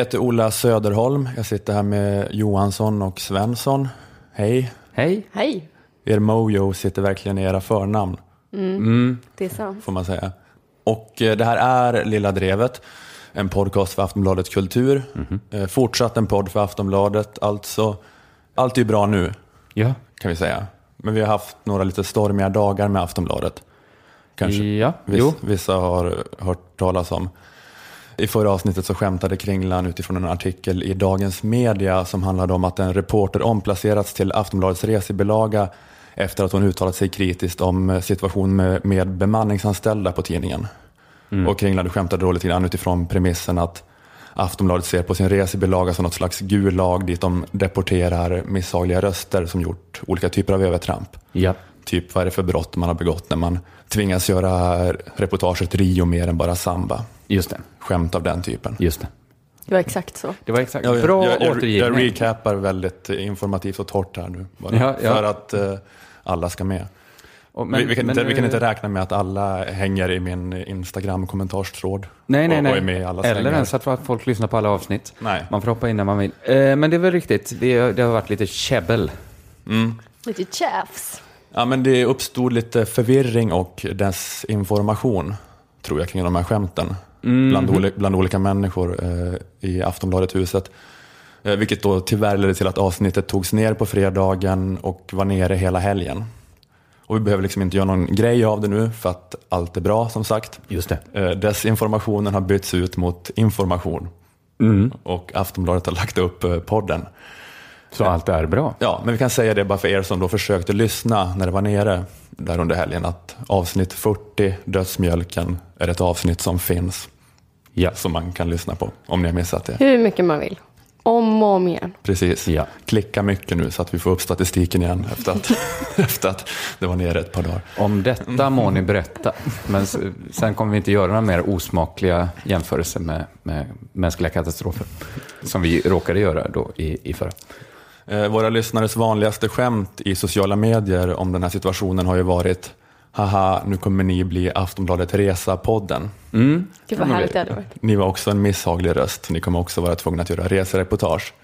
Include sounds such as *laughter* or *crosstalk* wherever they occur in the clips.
Jag heter Ola Söderholm. Jag sitter här med Johansson och Svensson. Hej. Hej. Hej, Er mojo sitter verkligen i era förnamn, det är sant. får man säga. Och eh, det här är Lilla Drevet, en podcast för Aftonbladet Kultur. Eh, Fortsatt en podd för Aftonbladet, alltså. Allt är bra nu, Ja. kan vi säga. Men vi har haft några lite stormiga dagar med Aftonbladet. Kanske. Ja, Viss, jo. Vissa har hört talas om. I förra avsnittet så skämtade Kringlan utifrån en artikel i Dagens Media som handlade om att en reporter omplacerats till Aftonbladets resebilaga efter att hon uttalat sig kritiskt om eh, situationen med, med bemanningsanställda på tidningen. Och Kringlan skämtade då lite grann utifrån premissen att Aftonbladet ser på sin resebilaga som något slags gulag dit de deporterar misshagliga röster som gjort olika typer av övertramp. Ja. Typ vad är det för brott man har begått när man tvingas göra reportaget Rio mer än bara samba. Just det. Skämt av den typen. Just det. Det var exakt så. Det var exakt. Jag, Bra jag, jag, återgivning. jag recapar väldigt informativt och torrt här nu. Bara, Ja, ja. För att eh, alla ska med. Och- men- vi, vi, kan men inte, vi kan inte räkna med att alla hänger i min Instagram-kommentarstråd. Nej, nej, och, nej. och är med i alla Eller ens att folk lyssnar på alla avsnitt. Nej. Man får hoppa in när man vill. Eh, men det är väl riktigt. Det, det har varit lite käbbel. Lite tjafs. Ja, men det uppstod lite förvirring och desinformation, tror jag, kring de här skämten. Bland, oli- bland olika människor eh, i Aftonbladet-huset. Eh, vilket då tyvärr ledde till att avsnittet togs ner på fredagen och var nere hela helgen. Och vi behöver liksom inte göra någon grej av det nu för att allt är bra som sagt. Just det. Eh, desinformationen har bytts ut mot information. Och Aftonbladet har lagt upp eh, podden. Så allt är bra. Ja, men vi kan säga det bara för er som då försökte lyssna när det var nere där under helgen att avsnitt 40, Dödsmjölken, är ett avsnitt som finns Ja. som man kan lyssna på om ni har missat det. Hur mycket man vill. Om och om igen. Precis. Ja. Klicka mycket nu så att vi får upp statistiken igen efter att, *laughs* efter att det var nere ett par dagar. Om detta må ni berätta. Men sen kommer vi inte göra några mer osmakliga jämförelser med, med mänskliga katastrofer. Som vi råkade göra då i, i förra. Eh, våra lyssnares vanligaste skämt i sociala medier om den här situationen har ju varit Haha, nu kommer ni bli Aftonbladet Resa-podden. Mm. Gud vad härligt det hade varit. Ni var också en misshaglig röst. Ni kommer också vara tvungna att göra resereportage.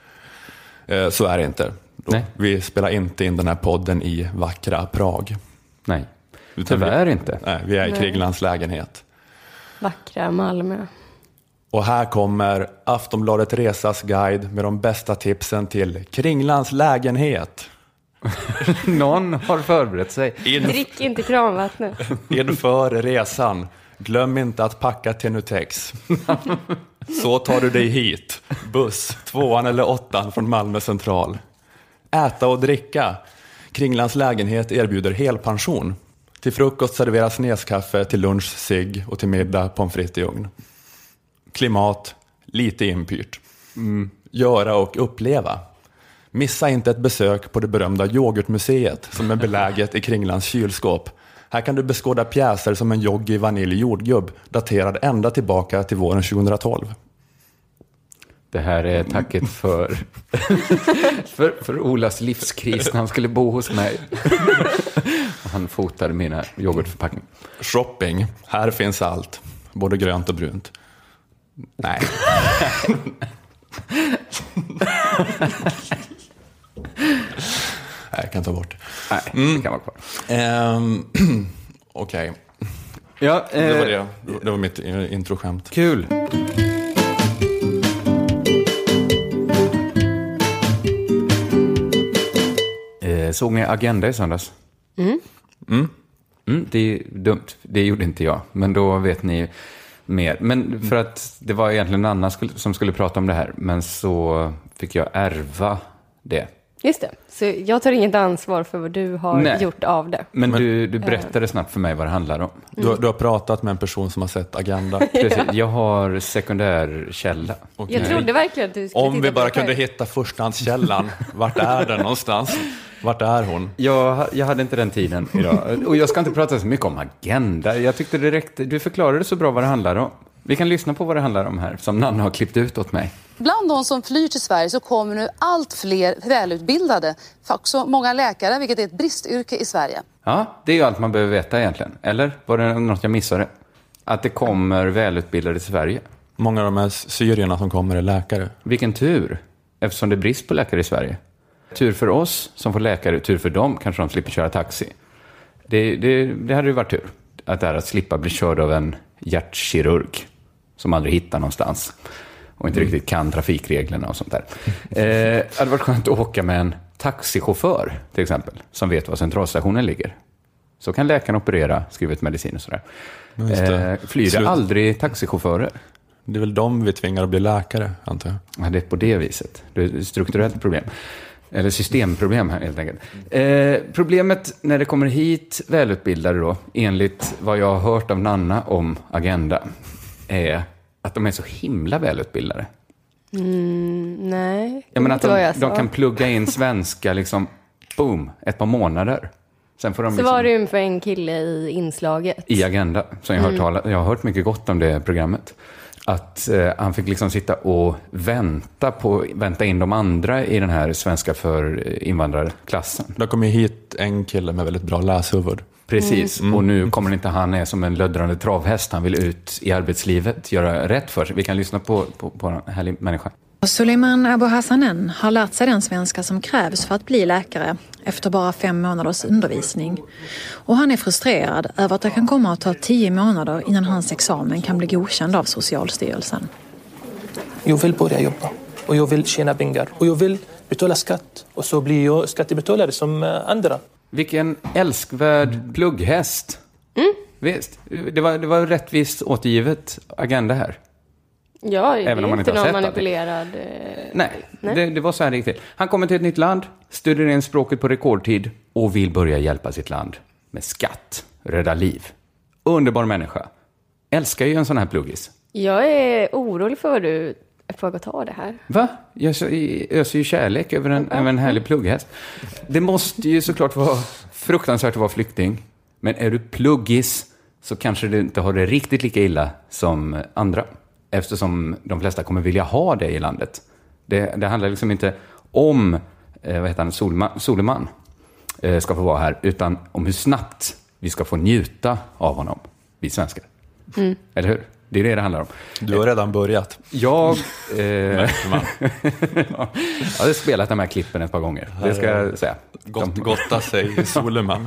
Eh, Så är det inte. Nej. Vi spelar inte in den här podden i vackra Prag. Nej, tyvärr vi, inte. Nej, vi är i Nej. Kriglands lägenhet. Vackra Malmö. Och här kommer Aftonbladet Resas guide med de bästa tipsen till Kringlands lägenhet. *laughs* Någon har förberett sig. In, Drick inte kranvattnet. *laughs* inför resan. Glöm inte att packa Tenutex. *laughs* Så tar du dig hit. Buss, tvåan eller åttan från Malmö central. Äta och dricka. Kringlands lägenhet erbjuder helpension. Till frukost serveras neskaffe, till lunch cigg och till middag pommes frites i ugn. Klimat, lite inpyrt. Göra och uppleva. Missa inte ett besök på det berömda yoghurtmuseet som är beläget i Kringlands kylskåp. Här kan du beskåda pjäser som en Joggi Vanilj jordgubb daterad ända tillbaka till våren 2012. Det här är tacket för, *laughs* för, för Olas livskris när han skulle bo hos mig. Han fotade mina yoghurtförpackningar. Shopping, här finns allt. Både grönt och brunt. Nej. Nej, jag kan ta bort. Nej, det kan vara kvar. Ehm, *clears throat* Okej, Ja, det var eh, det. Det var mitt eh, introskämt. Kul. Eh, såg ni Agenda i söndags? Mm. Mm, det är dumt. Det gjorde inte jag. Men då vet ni mer. Men för att det var egentligen annan skulle- som skulle prata om det här. Men så fick jag ärva det. Just det. Så jag tar inget ansvar för vad du har Nej. gjort av det. Men, du, du berättade snabbt för mig vad det handlar om. Du, har- du har pratat med en person som har sett Agenda. *laughs* Precis. Jag har sekundär källa. Okej. Jag trodde verkligen att du skulle Om titta vi bara kunde hitta förstahandskällan. Vart är den någonstans? Vart är hon? Jag, jag hade inte den tiden idag. Och jag ska inte prata så mycket om Agenda. Jag tyckte räckte. Du förklarade så bra vad det handlar om. Vi kan lyssna på vad det handlar om här, som Nanna har klippt ut åt mig. Bland de som flyr till Sverige så kommer nu allt fler välutbildade. Också många läkare, vilket är ett bristyrke i Sverige. Ja, det är ju allt man behöver veta egentligen. Eller var det något jag missade? Att det kommer välutbildade till Sverige. Många av de här syrierna som kommer är läkare. Vilken tur, eftersom det är brist på läkare i Sverige. Tur för oss som får läkare, tur för dem kanske de slipper köra taxi. Det, det, det hade ju varit tur, att, det här, att slippa bli körd av en hjärtkirurg som aldrig hittar någonstans och inte riktigt kan trafikreglerna och sånt där. Eh, det hade varit skönt att åka med en taxichaufför, till exempel, som vet var centralstationen ligger. Så kan läkaren operera, skriva ut medicin och sådär. Det. Eh, flyger Slut. aldrig taxichaufförer? Det är väl de vi tvingar att bli läkare, antar jag. Ja, det är på det viset. Det är ett strukturellt problem. Eller systemproblem här helt enkelt. Eh, problemet när det kommer hit välutbildade då, enligt vad jag har hört av Nanna om Agenda, är att de är så himla välutbildade. Nej, Jag menar att de, jag de kan plugga in *laughs* svenska, liksom, boom, ett par månader. Sen får de Så liksom, var det ju för en kille i inslaget. i Agenda, som jag har, hört Mm. tala, jag har hört mycket gott om det programmet. Att eh, han fick liksom sitta och vänta, på, vänta in de andra i den här svenska för eh, invandrarklassen. Det kom ju hit en kille med väldigt bra läshuvud. Precis, Mm. och nu kommer inte han är som en löddrande travhäst. Han vill ut i arbetslivet, göra rätt för sig. Vi kan lyssna på, på, på en härlig människa. Suleiman Abu Hassanen har lärt sig den svenska som krävs för att bli läkare efter bara fem månaders undervisning. Och han är frustrerad över att det kan komma att ta tio månader innan hans examen kan bli godkänd av Socialstyrelsen. Jag vill börja jobba och jag vill tjäna pengar och jag vill betala skatt och så blir jag skattebetalare som eh, andra. Vilken älskvärd plugghäst. Mm. Visst, det var, det var rättvist återgivet agenda här. Ja, det Även om är man inte inte har någon sett manipulerad... eh, Nej, Det, det var så här det gick till. Han kommer till ett nytt land, studerar in språket på rekordtid och vill börja hjälpa sitt land med skatt, rädda liv. Underbar människa. Älskar ju en sån här pluggis. Jag är orolig för vad du väg att ta det här. Va? Jag öser ju kärlek över en, över en härlig plugghäst. Det måste ju såklart vara fruktansvärt att vara flykting. Men är du pluggis så kanske du inte har det riktigt lika illa som andra. Eftersom de flesta kommer vilja ha det i landet. Det, det handlar liksom inte om, eh, vad heter han, Solman, Soleman eh, ska få vara här, utan om hur snabbt vi ska få njuta av honom, vi svenskar. Eller hur? Det är det det handlar om. Du har redan börjat. Jag... *laughs* Eh, *laughs* ja, jag har spelat de här klippen ett par gånger, det ska jag säga. Gott, De- gotta sig i *laughs* Soleman.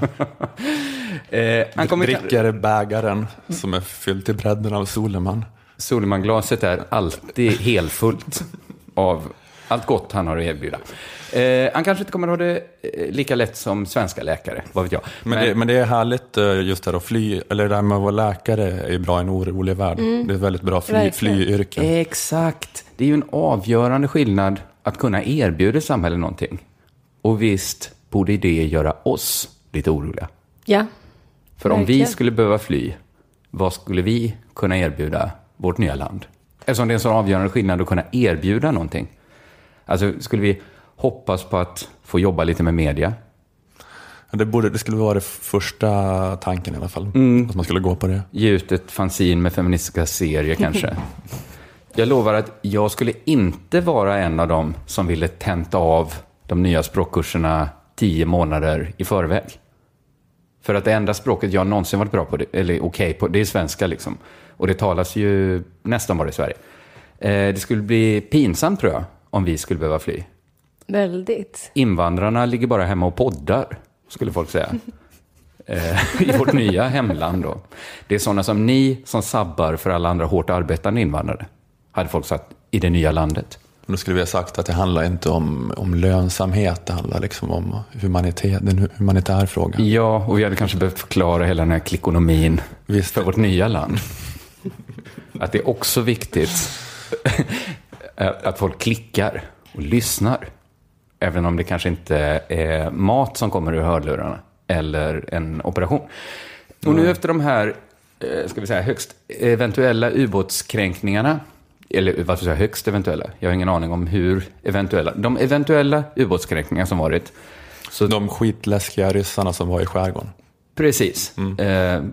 Eh, han kommer Dricker bägaren som är fylld till bredden av Soleman. Solemanglaset är alltid helfullt av allt gott han har att erbjuda. Eh, han kanske inte kommer att ha det eh, lika lätt som svenska läkare, vad vet jag. Men, det, men det är härligt eh, just det här att fly, eller det där med att vara läkare är ju bra i en orolig värld. Det är ett väldigt bra fly, Verkligen. flyyrke. Exakt. Det är ju en avgörande skillnad att kunna erbjuda samhället någonting. Och visst borde det göra oss lite oroliga. Ja. För om vi Verkligen. skulle behöva fly, vad skulle vi kunna erbjuda vårt nya land? Eftersom det är en så avgörande skillnad att kunna erbjuda någonting. Alltså, skulle vi hoppas på att få jobba lite med media? Det, borde, det skulle vara det första tanken i alla fall. Att man skulle gå på det. Ge ut ett fanzine med feministiska serier kanske? *laughs* Jag lovar att jag skulle inte vara en av dem som ville tenta av de nya språkkurserna tio månader i förväg. För att det enda språket jag någonsin varit bra på, eller okej på, det är svenska liksom. Och det talas ju nästan bara i Sverige. Eh, det skulle bli pinsamt tror jag, om vi skulle behöva fly. Väldigt. Invandrarna ligger bara hemma och poddar, skulle folk säga. *laughs* Eh, I vårt nya hemland då. Det är sådana som ni som sabbar för alla andra hårt arbetande invandrare. Hade folk sagt i det nya landet. Då skulle vi ha sagt att det handlar inte om, om lönsamhet, det handlar liksom om humanitet, en humanitär fråga. Ja, och vi hade kanske behövt förklara hela den här klickonomin Visst. för vårt nya land. Att det är också viktigt *laughs* att folk klickar och lyssnar. Även om det kanske inte är mat som kommer ur hörlurarna eller en operation. Och nu efter de här, eh, ska vi säga, högst eventuella ubåtskränkningarna, eller varför säger jag högst eventuella? Jag har ingen aning om hur eventuella, de eventuella ubåtskränkningar som varit, så De skitläskiga ryssarna som var i skärgården. Precis. Eh,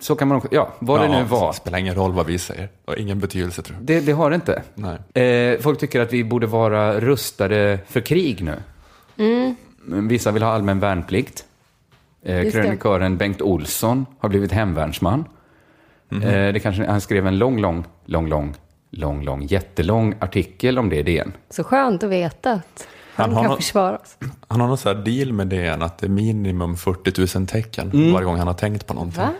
så kan man ja, vad det nu var. Det spelar ingen roll vad vi säger. Det har ingen betydelse tror jag. Det, det har det inte. Nej. Eh, folk tycker att vi borde vara rustade för krig nu. Men Vissa vill ha allmän värnplikt. Eh, krönikören Bengt Olsson har blivit hemvärnsman. Eh, det kanske, han skrev en lång, lång, lång, lång lång, lång, jättelång artikel om det i DN. Så skönt att veta att han, Han har kan nå- försvara oss. Han har någon här deal med DN att det är minimum 40 000 tecken Mm. varje gång han har tänkt på någonting. Va?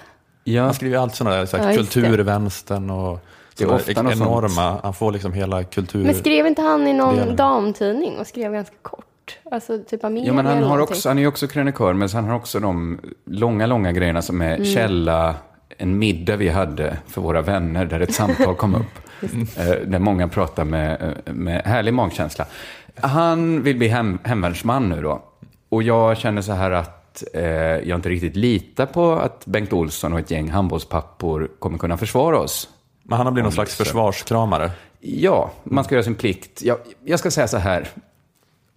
Ja, Han skriver allt sådana där, så här, Ja, kulturvänstern och Det är ofta något enorma, han får liksom hela kultur... Men skrev inte han i någon Delen. damtidning och skrev ganska kort? Alltså typ Amelia ja men han, har också, han är ju också krönikör, men han har också de långa, långa grejerna som är källa, en middag vi hade för våra vänner där ett samtal kom upp. *laughs* eh, där många pratar med, eh, med härlig magkänsla. Han vill bli hem, hemvärnsman nu då. Och jag känner så här att eh, jag inte riktigt litar på att Bengt Olsson och ett gäng handbollspappor kommer kunna försvara oss. Men han har blivit någon slags försvarskramare. Ja, man ska göra sin plikt. Jag, jag ska säga så här.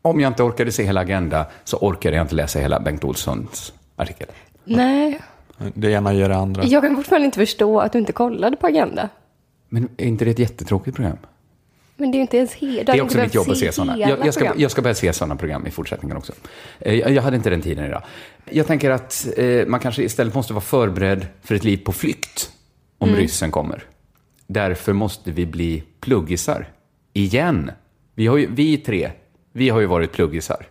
Om jag inte orkade se hela Agenda så orkade jag inte läsa hela Bengt Olssons artikel. Nej, Det ena ger det andra. jag kan fortfarande inte förstå att du inte kollade på Agenda. Men är inte det ett jättetråkigt program? Men det är ju inte ens he- Det är också mitt jobb att se sådana. hela Jag, jag, ska, jag ska börja se sådana program i fortsättningen också. Eh, Jag, jag hade inte den tiden idag. Jag tänker att eh, man kanske istället måste vara förberedd för ett liv på flykt om ryssen kommer. Därför måste vi bli pluggisar. Igen. Vi, har ju, vi tre, vi har ju varit pluggisar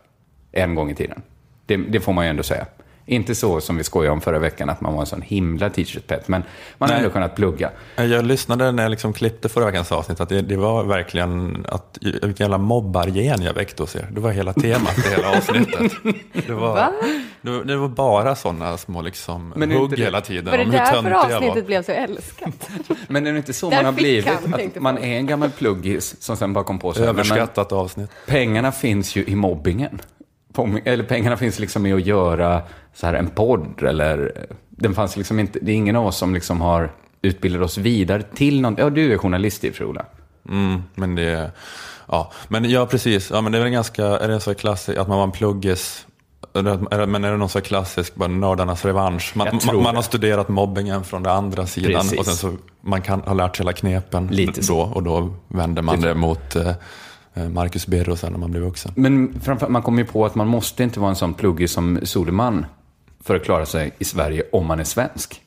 en gång i tiden. Det, det får man ju ändå säga. Inte så som vi skojade om förra veckan, att man var en sån himla t-shirt-pet, men man har ändå kunnat plugga. Jag lyssnade när jag liksom klippte förra veckans avsnitt att det, det var verkligen att, vilken jävla mobbargen jag väckte hos er. Det var hela temat i hela avsnittet. Det var, Va? det, det var bara sådana små liksom Men hugg det- hela tiden Var det om hur därför avsnittet blev så älskat? *laughs* Men är det inte så Där man har blivit? han, Att man är en gammal pluggis som sen bara kom på sig. men- men Överskattat avsnitt. Pengarna finns ju i mobbingen. Eller pengarna finns liksom i att göra så här en podd eller den fanns liksom inte, det är ingen av oss som liksom har utbildat oss vidare till något. Ja, du är journalist i och för sig, Ola. Mm, men det, ja, men ja precis, ja, men det är väl ganska, är det så klassiskt att man var en pluggis, men är det någon så klassisk, bara nördarnas revansch? Man, man, man det. har studerat mobbingen från den andra sidan Precis. och sen så man kan ha lärt sig alla knepen Lite så. då och då vänder man det mot eh, eh, Marcus Birro sen när man blir vuxen. Men framför, man kommer ju på att man måste inte vara en sån pluggis som Soleman för att klara sig i Sverige om man är svensk.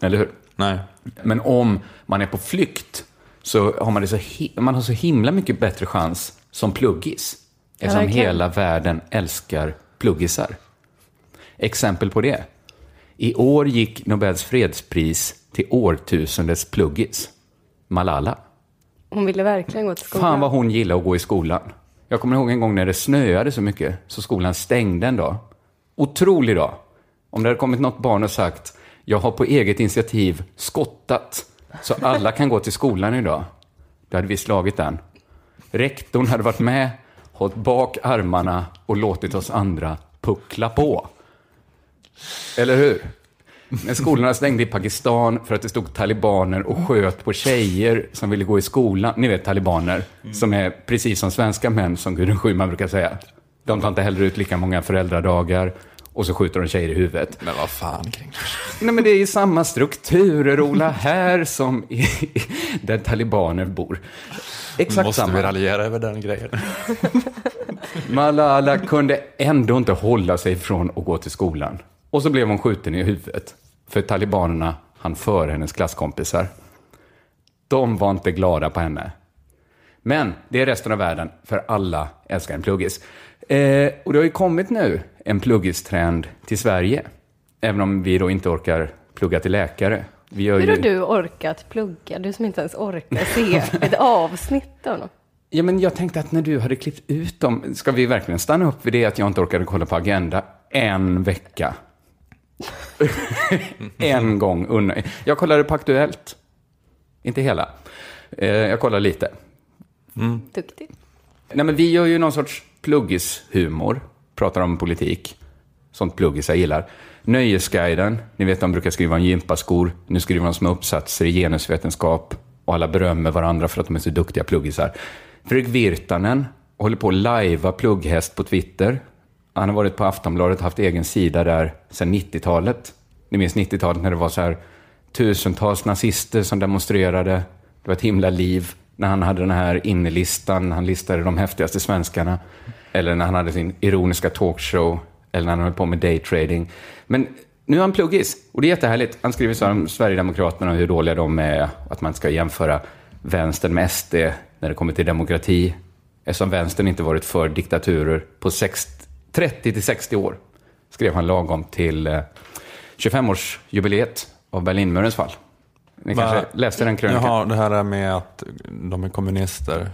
Eller hur? Nej, Men om man är på flykt så har man, det så, man har så himla mycket bättre chans som pluggis. Eftersom verkligen. hela världen älskar pluggisar. Exempel på det. I år gick Nobels fredspris till årtusendets pluggis. Malala. Hon ville verkligen gå till skolan. Fan vad hon gillade att gå i skolan. Jag kommer ihåg en gång när det snöade så mycket så skolan stängde en dag. Otrolig dag. Om det hade kommit något barn och sagt jag har på eget initiativ skottat så alla kan gå till skolan idag. Då hade vi slagit den. Rektorn hade varit med, hållit bak armarna och låtit oss andra puckla på. Eller hur? När skolorna stängde i Pakistan för att det stod talibaner och sköt på tjejer som ville gå i skolan. Ni vet talibaner, som är precis som svenska män, som Gudrun Schyman brukar säga. De tar inte heller ut lika många föräldradagar och så skjuter de tjejer i huvudet. men vad fan Nej, men det är ju samma strukturer, Ola, här som i, där talibaner bor. Exakt Måste samma. vi raljera över den grejen? *laughs* Malala kunde ändå inte hålla sig från att gå till skolan. Och så blev hon skjuten i huvudet. För talibanerna han före hennes klasskompisar. De var inte glada på henne. Men det är resten av världen, för alla älskar en pluggis. Eh, och det har ju kommit nu en pluggistrend till Sverige. Även om vi då inte orkar plugga till läkare. Vi Hur ju... har du orkat plugga? Du som inte ens orkar se *laughs* ett avsnitt av något. Ja, men jag tänkte att när du hade klippt ut dem, ska vi verkligen stanna upp vid det att jag inte orkade kolla på Agenda en vecka? *laughs* en gång. Jag kollade på Aktuellt. Inte hela. Eh, jag kollade lite. Duktigt. Nej, men vi gör ju någon sorts pluggishumor. Pratar om politik. Sånt pluggisar gillar. Nöjesguiden. Ni vet, de brukar skriva om gympaskor. Nu skriver de små uppsatser i genusvetenskap. Och alla berömmer varandra för att de är så duktiga pluggisar. Fredrik Virtanen håller på att lajva plugghäst på Twitter. Han har varit på Aftonbladet och haft egen sida där sedan 90-talet. Ni minns 90-talet när det var så här tusentals nazister som demonstrerade. Det var ett himla liv när han hade den här innelistan, han listade de häftigaste svenskarna. Eller när han hade sin ironiska talkshow, eller när han höll på med daytrading. Men nu är han pluggis, och det är jättehärligt. Han skriver så här om Sverigedemokraterna och hur dåliga de är, att man ska jämföra vänstern med SD när det kommer till demokrati. Eftersom vänstern inte varit för diktaturer på 60, 30 till 60 år. Skrev han lagom till eh, 25-årsjubileet av Berlinmurens fall. Ni Va? kanske läste den krönikan? Jaha, det här är med att de är kommunister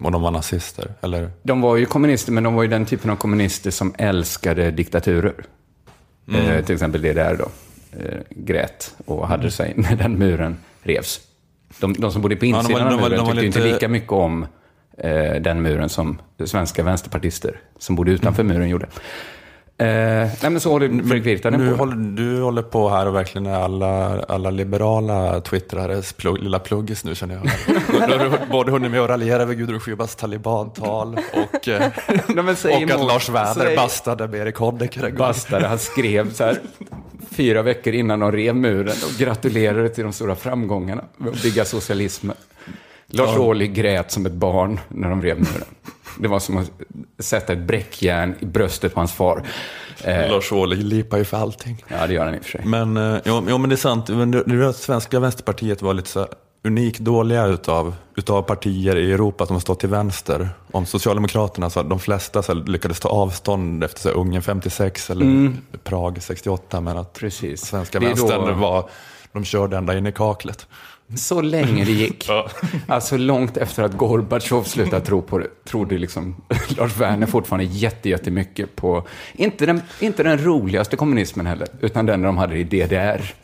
och de var nazister, eller? De var ju kommunister, men de var ju den typen av kommunister som älskade diktaturer. Mm. Eh, till exempel det där då. Eh, grät och hade sig när den muren revs. De, de som bodde på Ja, de insidan var- de av var- muren de var tyckte lite- inte lika mycket om eh, den muren som svenska vänsterpartister som bodde utanför Mm. muren gjorde. Eh, nej men så håller Du på. håller, du håller på här och verkligen är alla, alla liberala twittrares plugg, lilla pluggis nu känner jag. Du har både hunnit med att raljera över Gudrun Schybars talibantal och, eh, *laughs* Nej, och att. Lars Werner Säg- bastade med Erik Honecker. Bastade, han skrev så här fyra veckor innan de rev muren och gratulerade till de stora framgångarna med att bygga socialismen. Lars Ohly grät som ett barn när de rev muren. Det var som att sätta ett bräckjärn i bröstet på hans far. Eh, Lars Ohly lipar ju för allting. ja, det gör han i och för sig. Men, eh, jo, jo, men det är sant. Det, det, svenska vänsterpartiet var lite så unikt dåliga utav, utav partier i Europa som stått till vänster om Socialdemokraterna. Så de flesta så lyckades ta avstånd efter så Ungern 56 eller Prag 68. Men att Precis. svenska är då- vänstern var, de körde ända in i kaklet. Så länge det gick. Ja. Alltså långt efter att Gorbatjov slutade tro på det, trodde liksom Lars Werner fortfarande jätte, jättemycket på, inte den, inte den roligaste kommunismen heller, utan den de hade i DDR.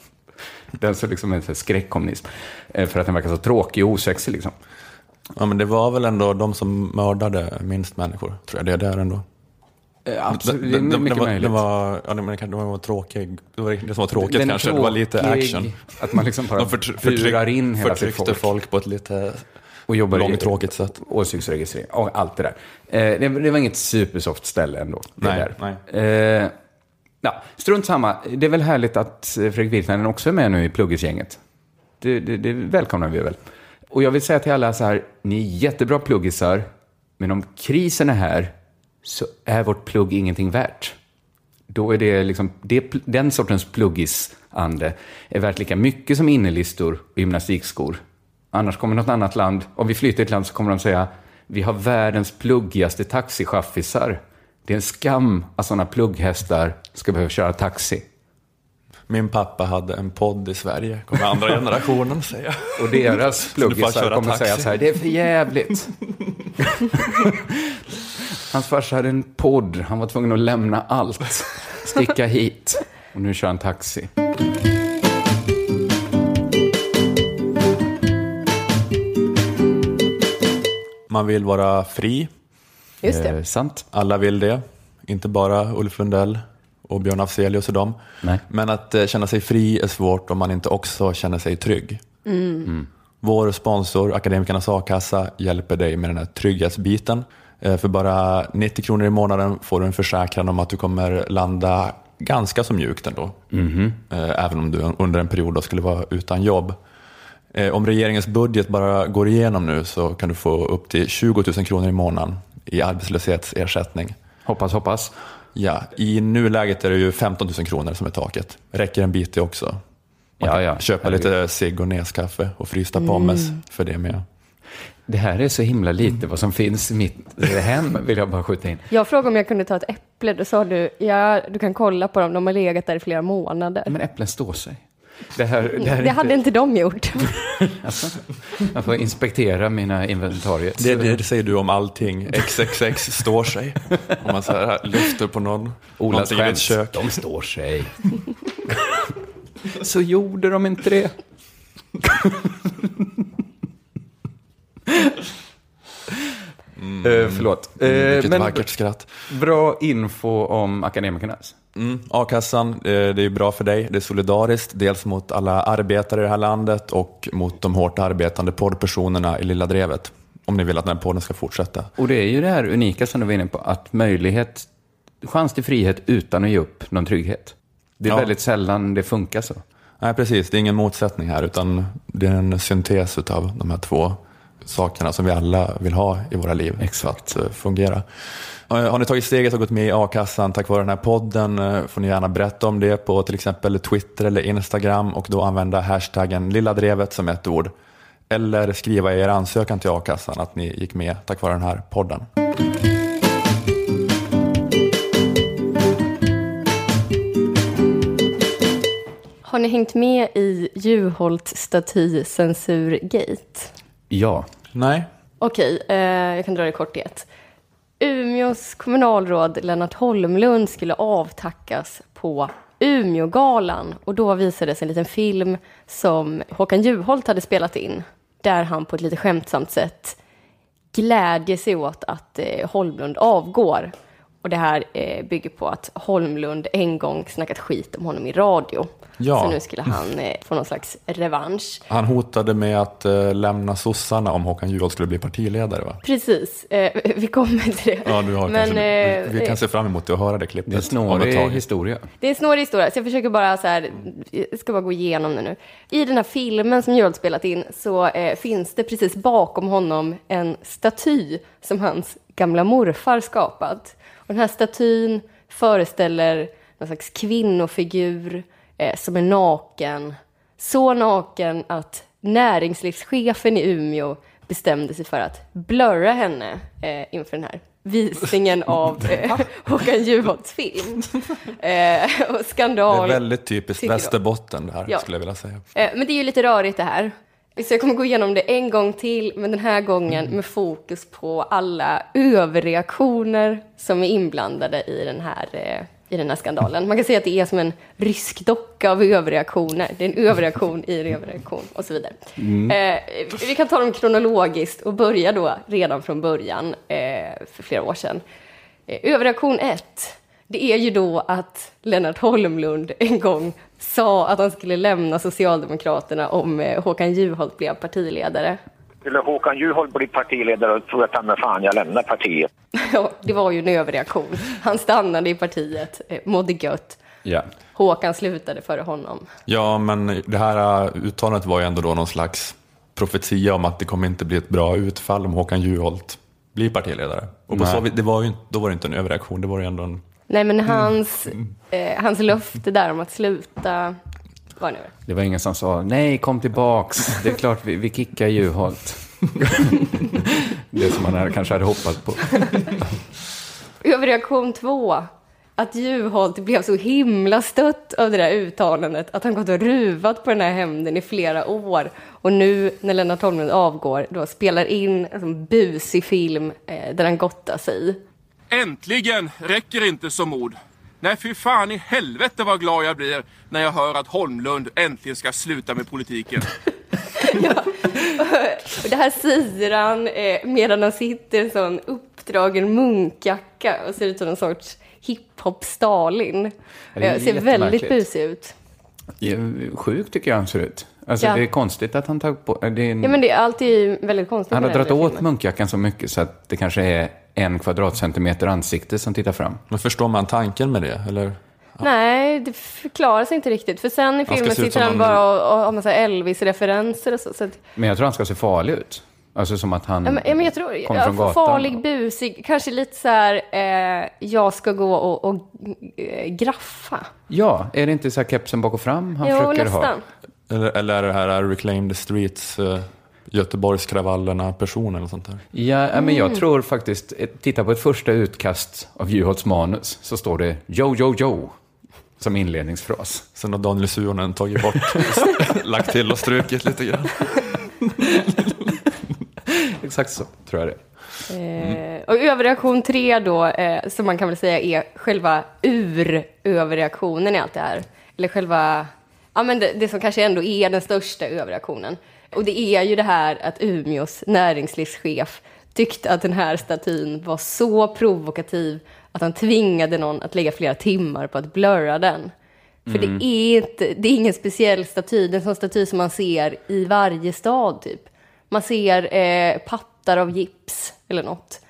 Den som liksom är skräckkommunism. Eh, För att den verkar så tråkig och osexig liksom. Ja, men det var väl ändå de som mördade minst människor, tror jag. Där ändå. Eh, Absolut, det är mycket var, möjligt. Det var, ja, tråkig. Det var det som var tråkigt Den kanske. Det var lite tråkig, action. Att man liksom bara De förtry- burar in hela sitt förtryckte folk. folk på ett lite och jobbar långtråkigt sätt. Åsiktsregistrering och allt det där. Eh, det, det var inget supersoft ställe ändå. Nej, där. Eh, ja, strunt samma. Det är väl härligt att eh, Fredrik Virtanen också är med nu i pluggisgänget. Det, det, det välkomnar vi väl. Och jag vill säga till alla så här, ni är jättebra pluggisar, men om krisen är här så är vårt plugg ingenting värt. Då är det liksom, det, den sortens pluggisande är värt lika mycket som innelistor och gymnastikskor. Annars kommer något annat land, om vi flyttar till ett land så kommer de säga, vi har världens pluggigaste taxichaffisar. Det är en skam att sådana plugghästar ska behöva köra taxi. Min pappa hade en podd i Sverige, kommer andra generationen säga. Och deras pluggisar kommer taxi. säga så här, det är för jävligt. Hans farsa hade en podd, han var tvungen att lämna allt, sticka hit. Och nu kör han taxi. Man vill vara fri, Just det. Eh, sant? alla vill det. Inte bara Ulf Lundell och Björn Afzelius och dem. Nej. Men att eh, känna sig fri är svårt om man inte också känner sig trygg. Mm. Vår sponsor, Akademikernas A-kassa, hjälper dig med den här trygghetsbiten. Eh, För bara 90 kronor i månaden får du en försäkran om att du kommer landa ganska så mjukt ändå. Eh, Även om du under en period då skulle vara utan jobb. Om regeringens budget bara går igenom nu så kan du få upp till 20 000 kronor i månaden i arbetslöshetsersättning. Hoppas, hoppas. Ja, i nuläget är det ju 15 000 kronor som är taket. Räcker en bit det också. Man Ja, kan ja. köpa Herregud. lite cigg och neskaffe och frysta pommes för det med. Det här är så himla lite vad som finns i mitt hem, vill jag bara skjuta in. Jag frågade om jag kunde ta ett äpple. Då sa du, ja, du kan kolla på dem. De har legat där i flera månader. Men äpplen står sig. Det, här, det, här är Det hade inte de gjort. Alltså, jag får inspektera mina inventarier. Det, det, säger du om allting. XXX står sig. Om man så här lyfter på någon, Olas skämt, kök. de står sig. så gjorde de inte det. Eh, förlåt. Eh, Vilket men vackert skratt. bra info om akademikernas. Mm, A-kassan, eh, det är bra för dig. Det är solidariskt. Dels mot alla arbetare i det här landet och mot de hårt arbetande poddpersonerna i Lilla Drevet. Om ni vill att den här podden ska fortsätta. Och det är ju det här unika som du var inne på, att möjlighet, chans till frihet utan att ge upp någon trygghet. Det är Ja. väldigt sällan det funkar så. Nej, precis. Det är ingen motsättning här, utan det är en syntes av de här två sakerna som vi alla vill ha i våra liv Exakt. för att eh, fungera. Har ni tagit steget och gått med i a-kassan tack vare den här podden eh, får ni gärna berätta om det på till exempel Twitter eller Instagram och då använda hashtaggen lilladrevet som ett ord. eller skriva i er ansökan till a-kassan att ni gick med tack vare den här podden. Har ni hängt med i Juholt staty-censurgate? Ja. Nej, Okej, eh, jag kan dra det i korthet. Umeås kommunalråd Lennart Holmlund skulle avtackas på Umeågalan och då visades en liten film som Håkan Juholt hade spelat in där han på ett lite skämtsamt sätt glädjer sig åt att eh, Holmlund avgår. Och det här eh, bygger på att Holmlund en gång snackat skit om honom i radio. Ja. Så nu skulle han eh, få någon slags revansch. han hotade med att eh, lämna sossarna om Håkan Juholt skulle bli partiledare va? Precis, eh, vi kommer till det. Ja, du har Men, kanske, eh, vi, vi kan se fram emot att höra det klippet. Det är en snårig historia. Det är en snårig historia, så jag försöker bara så här, jag ska bara gå igenom det nu. I den här filmen som Juholt spelat in så eh, finns det precis bakom honom en staty som hans gamla morfar skapat. Och den här statyn föreställer någon slags kvinnofigur eh, som är naken. Så naken att näringslivschefen i Umeå bestämde sig för att blurra henne eh, inför den här visningen av *laughs* eh, Håkan Juholts film. Eh, och Det skandal. är väldigt typiskt. Västerbotten det här, Ja. skulle jag vilja säga. Eh, men det är ju lite rörigt det här. Så jag kommer gå igenom det en gång till, men den här gången med fokus på alla överreaktioner som är inblandade i den här, eh, i den här skandalen. Man kan säga att det är som en rysk docka av överreaktioner. Det är en överreaktion i en överreaktion och så vidare. Eh, vi kan ta dem kronologiskt och börja då redan från början eh, för flera år sedan. Eh, överreaktion 1. Det är ju då att Lennart Holmlund en gång sa att han skulle lämna Socialdemokraterna om eh, Håkan Juholt blev partiledare. Skulle Håkan Juholt bli partiledare och tror jag mig fan jag lämnar partiet. *laughs* Ja, det var ju en överreaktion. Han stannade i partiet, eh, mådde gött. Ja. Håkan slutade före honom. Ja, men det här uh, uttalandet var ju ändå då någon slags profetia om att det kommer inte bli ett bra utfall om Håkan Juholt blir partiledare. Och på Nej. så, det var ju, inte- då var det inte en överreaktion, det var ju ändå en... Nej, men hans, eh, hans löfte där om att sluta var nu. Det var ingen som sa nej, kom tillbaks. Det är klart vi, vi kickar Juholt. *laughs* det som man kanske hade hoppats på. Överreaktion två. Att Juholt blev så himla stött av det där uttalandet att han gått och ruvat på den här hämnden i flera år. Och nu när Lennart Holmlund avgår, då spelar in en sån busig film eh, där han gottar sig. Äntligen räcker inte som ord. Nej, fy fan i helvete vad glad jag blir när jag hör att Holmlund äntligen ska sluta med politiken. *laughs* Och det här säger han eh, medan han sitter i en sån uppdragen munkjacka och ser ut som en sorts hiphop-Stalin. Eh, ser väldigt busig ut. Ja, Sjuk tycker jag han ser ut. Alltså, Ja. Det är konstigt att han tagit på... Det är en, Ja, men det är alltid väldigt konstigt. han har dragit åt filmen. munkjackan så mycket så att det kanske är en kvadratcentimeter ansikte som tittar fram. Men förstår man tanken med det? Eller? Nej, det förklarar sig inte riktigt. För sen i filmen sitter han bara och, och har massa Elvis-referenser och så. så att, Men jag tror han ska se farlig ut. Alltså som att han ja, men, ja, men jag tror, kommer ja, från gatan. farlig, busig, kanske lite så här, eh, jag ska gå och, och eh, graffa. Ja, är det inte så här kepsen bak och fram han jo, försöker ha? nästan. Eller, eller är det här Reclaim the Streets, uh, Göteborgskravallerna person eller sånt där? Ja, men jag Mm. tror faktiskt, eh, titta på ett första utkast av Juholts manus, så står det Jo, jo, jo, som inledningsfras. Sen har Daniel Suhonen tagit bort, *laughs* lagt till och strukit lite grann. *laughs* Exakt så, tror jag det. Eh, och överreaktion tre då, eh, som man kan väl säga är själva ur-överreaktionen i allt det här. Eller själva, ja men det, det som kanske ändå är den största överreaktionen. Och det är ju det här att Umeås näringslivschef tyckte att den här statyn var så provokativ att han tvingade någon att lägga flera timmar på att blurra den. För det, är inte, det är ingen speciell staty, det är en sån staty som man ser i varje stad typ. Man ser eh, pattar av gips eller något.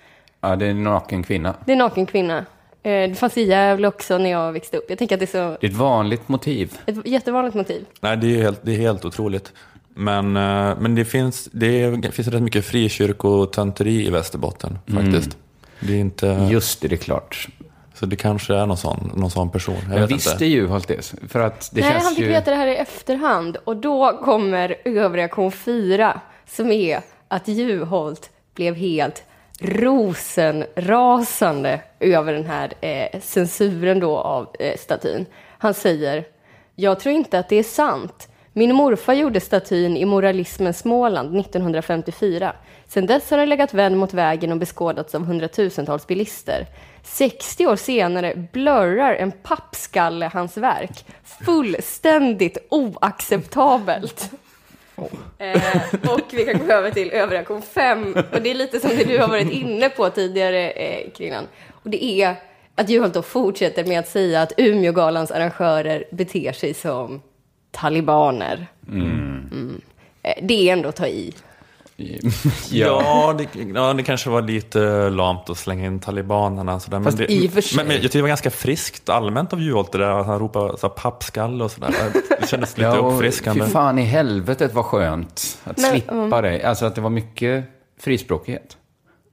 Ja, det är en naken kvinna. Det är en naken kvinna. Eh, det fanns i Gävle också när jag växte upp. Jag tänker att det är så, Det är ett vanligt motiv. ett jättevanligt motiv. Nej, det är helt, det är helt otroligt. Men, eh, men det, finns, det, är, det finns rätt mycket frikyrkotönteri i Västerbotten faktiskt. Det är inte, Just det, det är klart. så det kanske är någon sån, någon sån person. Jag Men vet visste inte. Juholt det? För att det Nej, känns han fick ju... veta det här i efterhand. Och då kommer överreaktion fyra som är att Juholt blev helt rosenrasande över den här eh, censuren då av eh, statyn. Han säger, jag tror inte att det är sant. Min morfar gjorde statyn i moralismens Småland 1954. Sedan dess har den legat vänd mot vägen och beskådats av hundratusentals bilister. 60 år senare blurrar en pappskalle hans verk. Fullständigt oacceptabelt. *laughs* Eh, och vi kan gå över till överreaktion 5. Och det är lite som det du har varit inne på tidigare, eh, Kringlan. Och det är att Juholt då fortsätter med att säga att Umeågalans arrangörer beter sig som talibaner. Mm. Eh, det är ändå att ta i. *laughs* Ja, det, ja, det kanske var lite lamt att slänga in talibanerna. Så där. Men, Fast det, i och för sig. men, men jag tycker det var ganska friskt allmänt av Juholt det där att han ropade så här, pappskalle och sådär. Det *laughs* kändes lite Ja, uppfriskande. Fy fan i helvetet vad skönt att Men, slippa mm. det. Alltså att det var mycket frispråkighet.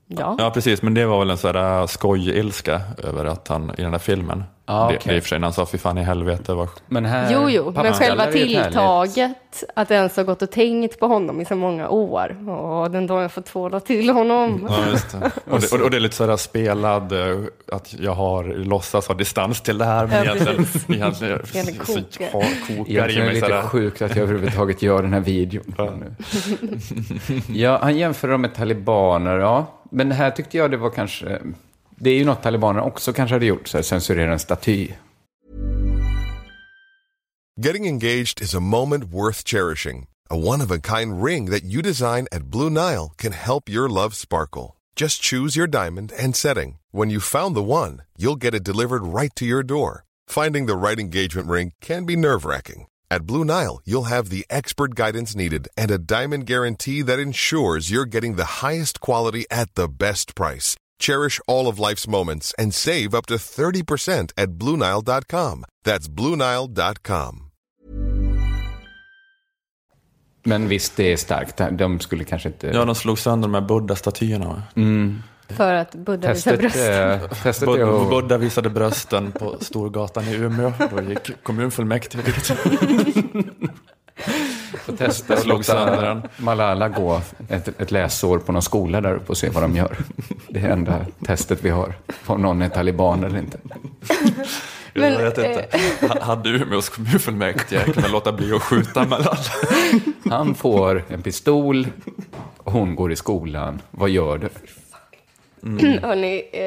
Ja. Ja, precis. Men det var väl en sån där skoj-ilska över att han i den där filmen. Ja, det, okej. det är i och för sig när han sa fy fan i helvete. Vad... Men här, Jo, jo, men själva tilltaget, att ens har gått och tänkt på honom i så många år. Åh, den dagen jag får tvåla till honom. Ja, just det. *laughs* Och, det, och, och det är lite sådär spelad, eh, att jag har låtsas ha distans till det här. Men Ja, egentligen, egentligen *laughs* Egentligen så, kokar. ha- kokar Egentligen är det lite sådär. sjukt att jag överhuvudtaget gör den här videon. nu. *laughs* Ja, han jämför dem med talibaner, ja. Men här tyckte jag det var kanske... Det är ju något talibanerna också kanske hade gjort, så här, censurera en staty. Getting engaged is a moment worth cherishing. A one of a kind ring that you design at Blue Nile can help your love sparkle. Just choose your diamond and setting. When you found the one, you'll get it delivered right to your door. Finding the right engagement ring can be nerve wracking. At Blue Nile, you'll have the expert guidance needed and a diamond guarantee that ensures you're getting the highest quality at the best price. Cherish all of life's moments and save up to 30% at BlueNile.com. That's BlueNile.com. Men visst, det är starkt. De skulle kanske inte... Ja, de slog sönder de här Buddha-statyerna. va? För att Buddha visar testet, brösten. eh, testet Bud- att... Buddha visade brösten på Storgatan i Umeå. Då gick kommunfullmäktige dit. *laughs* Får testa att låta. Malala gå ett, ett läsår på någon skola där uppe och se vad de gör. Det är enda testet vi har, på om någon är taliban eller inte. Men, jag vet inte. Ha- Hade Umeås kommunfullmäktige kunnat låta bli att skjuta mellan Han får en pistol, och hon går i skolan. Vad gör du? *clears throat* Hörrni, eh,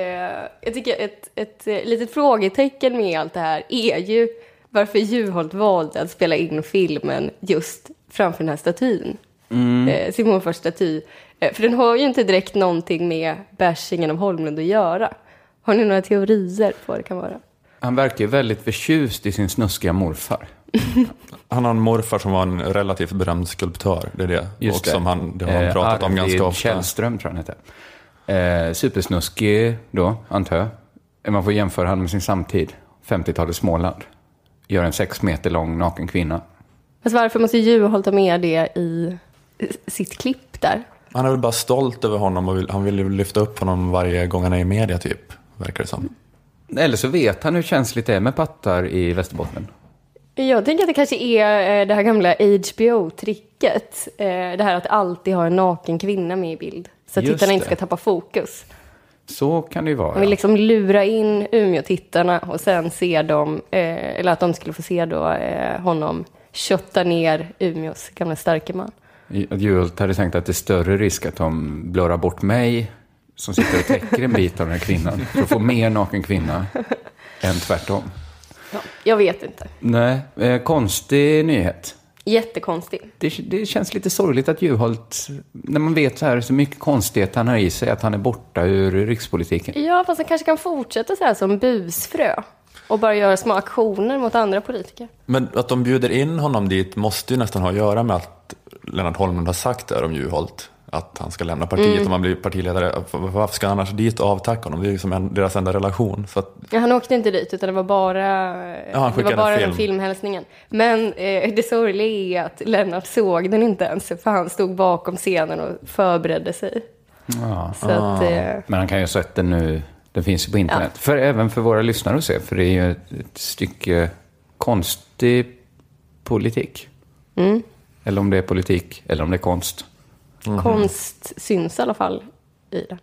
jag tycker ett, ett eh, litet frågetecken med allt det här är ju varför Juholt valde att spela in filmen just framför den här statyn. Eh, sin morfars staty. Eh, för den har ju inte direkt någonting med bashingen av Holmlund att göra. Har ni några teorier på vad det kan vara? Han verkar ju väldigt förtjust i sin snuskiga morfar. *laughs* Han har en morfar som var en relativt berömd skulptör. Det är det. Just och som han, det har han Eh, pratat om Arvid ganska ofta. Källström tror jag han heter. Eh, supersnuskig då, antar jag. Eh, Man får jämföra honom med sin samtid. 50-talets Småland. Gör en sex meter lång naken kvinna. Fast varför måste Juholt ha med det i sitt klipp där? Han är väl bara stolt över honom och vill, han vill ju lyfta upp honom varje gång han är i media typ. Verkar det som. Eller så vet han hur känsligt det är med pattar i Västerbotten. Jag tänker att det kanske är eh, det här gamla HBO-tricket. Eh, Det här att alltid ha en naken kvinna med i bild. Så att Just tittarna inte det. ska tappa fokus. Så kan det ju vara. Man vill liksom lura in Umeå-tittarna och sen se dem, eh, eller att de skulle få se då honom kötta ner Umeås gamla starke man. Juholt hade tänkt att det är större risk att de blurrar bort mig som sitter och täcker en bit av den här kvinnan för att få mer naken kvinna *laughs* än tvärtom. Jag vet inte. Nej, eh, konstig nyhet. Jättekonstigt. Det, det känns lite sorgligt att Juholt, när man vet så här så mycket konstighet han har i sig, att han är borta ur rikspolitiken. Ja, fast han kanske kan fortsätta så här som busfrö. Och bara göra små aktioner mot andra politiker. Men att de bjuder in honom dit måste ju nästan ha att göra med att Lennart Holmlund har sagt där om Juholt. Att han ska lämna partiet Mm. om han blir partiledare. Varför ska han annars dit och avtacka honom? Det är ju som en, deras enda relation. Så att, Ja, han åkte inte dit, utan det var bara, han det var bara en den film. filmhälsningen. Men eh, det sorgliga är att Lennart såg den inte ens, för han stod bakom scenen och förberedde sig. Ja. Så att, eh, Men han kan ju ha sett den nu, den finns ju på internet. För, även för våra lyssnare att se, för det är ju ett, ett stycke konstig politik. Mm. Eller om det är politik, eller om det är konst. Konst syns i alla fall i det.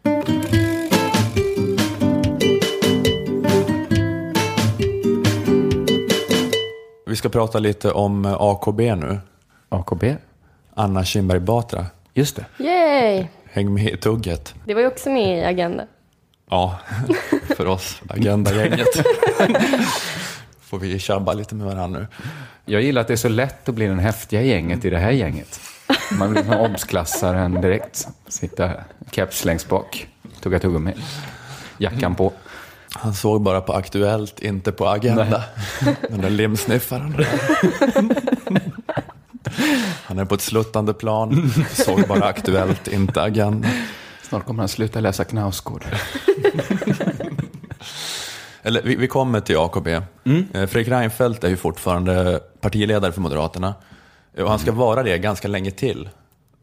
Vi ska prata lite om eh, AKB nu. AKB? Anna Kinberg Batra. Just det. Yay! Häng med i tugget. Det var ju också med i Agenda. Ja, *laughs* för oss, Agenda-gänget. *laughs* Får vi tjabba lite med varandra nu. Jag gillar att det är så lätt att bli den häftiga gänget i det här gänget. Man blir som obsklassaren direkt. Sitta keps längst bak, tugga tuggummi, jackan på. Han såg bara på Aktuellt, inte på Agenda. *laughs* Den där limsniffaren. Han är på ett sluttande plan, såg bara Aktuellt, inte Agenda. Snart kommer han sluta läsa Knausgård. *laughs* Eller vi, vi kommer till AKB. Eh, Fredrik Reinfeldt är ju fortfarande partiledare för Moderaterna. Eh, Och han ska vara det ganska länge till.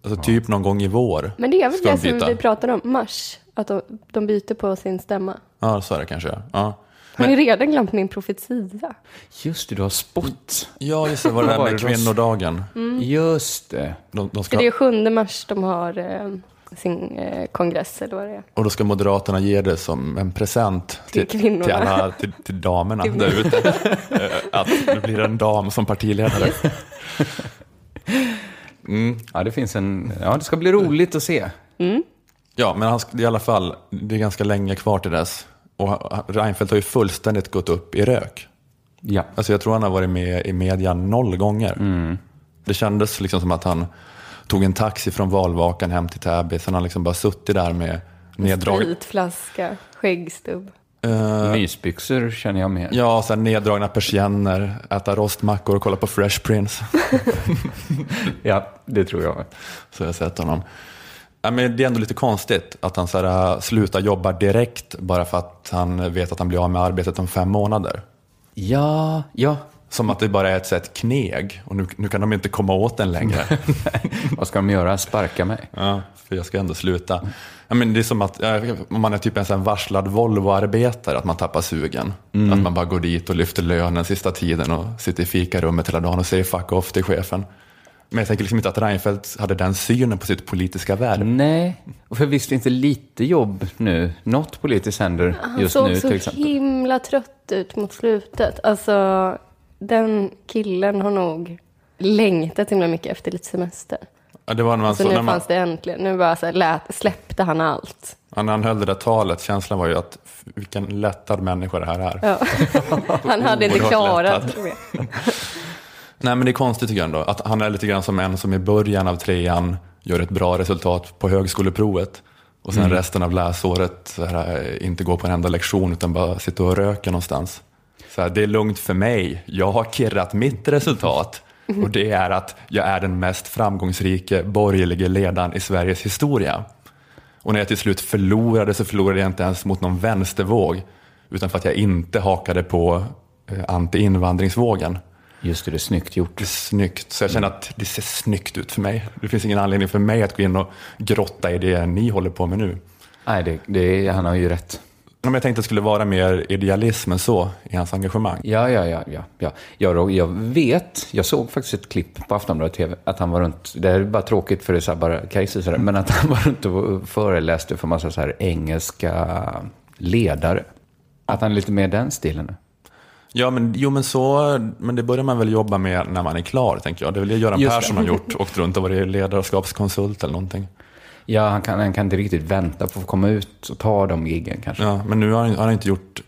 Alltså typ någon gång i vår. Men det är väl det de som vi pratade om, mars. Att de, de byter på sin stämma. Ja, så är det kanske. Ja, Har ni redan glömt min profetia? Just det, du har spott. ja just det, var det där med kvinnodagen. Just det. De, de För ska, det är 7 mars de har eh, sin eh, kongress eller vad det är. och då ska Moderaterna ge det som en present till, Till till alla, till, till damerna Till där ute. Eh, Att det blir en dam som partiledare. Ja, det finns en... Ja, det ska bli roligt att se. Ja, men han, i alla fall, det är ganska länge kvar till dess. Och Reinfeldt har ju fullständigt gått upp i rök. Ja. Alltså jag tror han har varit med i media noll gånger. Det kändes liksom som att han tog en taxi från valvakan hem till Täby. Sen har han liksom bara suttit där med neddrag... Spritflaska, skäggstubb. Eh, Mysbyxor känner jag med. ja, sen neddragna persienner, äta rostmackor och kolla på Fresh Prince. *laughs* Ja, det tror jag. Så jag har sett honom. Ja, men det är ändå lite konstigt att han så här, äh, slutar jobba direkt bara för att han vet att han blir av med arbetet om fem månader. Ja, ja. Som att det bara är ett sätt kneg och nu, nu kan de inte komma åt den längre. *laughs* Vad ska de göra? Sparka mig? Ja, för jag ska ändå sluta. Ja, men det är som att om man är typ en sån varslad Volvo-arbetare, att man tappar sugen. Att man bara går dit och lyfter lönen sista tiden och sitter i fikarummet hela dagen och säger fuck off till chefen. Men jag tänker liksom inte att Reinfeldt hade den synen på sitt politiska värv. Nej, och för visst är inte lite jobb nu? Något politiskt händer Han just såg nu så till exempel. himla trött ut mot slutet. Alltså, den killen har nog längtat himla mycket efter lite semester. Ja, det var när, man Så så, nu när, man, fanns det äntligen, nu bara så här, lät, släppte han allt. ja, när han höll det där talet, känslan var ju att vilken lättad människa det här är. Ja. *laughs* Han hade inte klarat det. *laughs* Nej men det är konstigt tycker jag ändå, att han är lite grann som en som i början av trean gör ett bra resultat på högskoleprovet. Och sen resten av läsåret så här, inte går på en enda lektion utan bara sitter och röker någonstans. Så här, det är lugnt för mig, jag har kirrat mitt resultat. Och det är att jag är den mest framgångsrike borgerliga ledaren i Sveriges historia. Och när jag till slut förlorade så förlorade jag inte ens mot någon vänstervåg. Utan för att jag inte hakade på eh, anti-invandringsvågen. Just det, det är snyggt gjort. Det är snyggt, så jag känner att det ser snyggt ut för mig. Det finns ingen anledning för mig att gå in och grotta i det ni håller på med nu. Nej, det, det, han har ju rätt. Men jag tänkte att det skulle vara mer idealism än så i hans engagemang. Ja, ja, ja, ja. ja. Jag, jag vet, jag såg faktiskt ett klipp på Aftonbladet TV, att han var runt, det här är bara tråkigt för det är så bara case sådär, men att han var runt och föreläste för massa så här engelska ledare. Att han är lite mer den stilen nu. Ja, men, jo, men, så, men det börjar man väl jobba med när man är klar, tänker jag. Det är väl det Göran. Persson har gjort, åkt runt och varit ledarskapskonsult eller någonting. Ja, han kan, han kan inte riktigt vänta på att komma ut och ta de giggen kanske. Ja, men nu har han, har han inte gjort...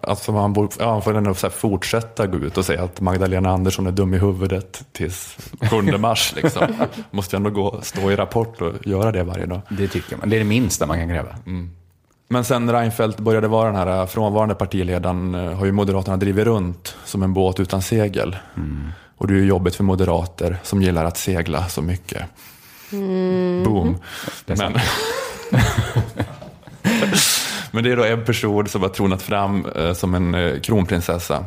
Alltså han, borde, ja, han får ändå fortsätta gå ut och säga att Magdalena Andersson är dum i huvudet tills 7 mars. Liksom. *laughs* Måste ändå gå, stå i Rapport och göra det varje dag. Det tycker man. Det är det minsta man kan kräva. Men sen Reinfeldt började vara den här frånvarande partiledaren eh, har ju Moderaterna drivit runt som en båt utan segel. Och det är ju jobbigt för moderater som gillar att segla så mycket. Boom. Men, *laughs* men det är då en person som har tronat fram eh, som en eh, kronprinsessa.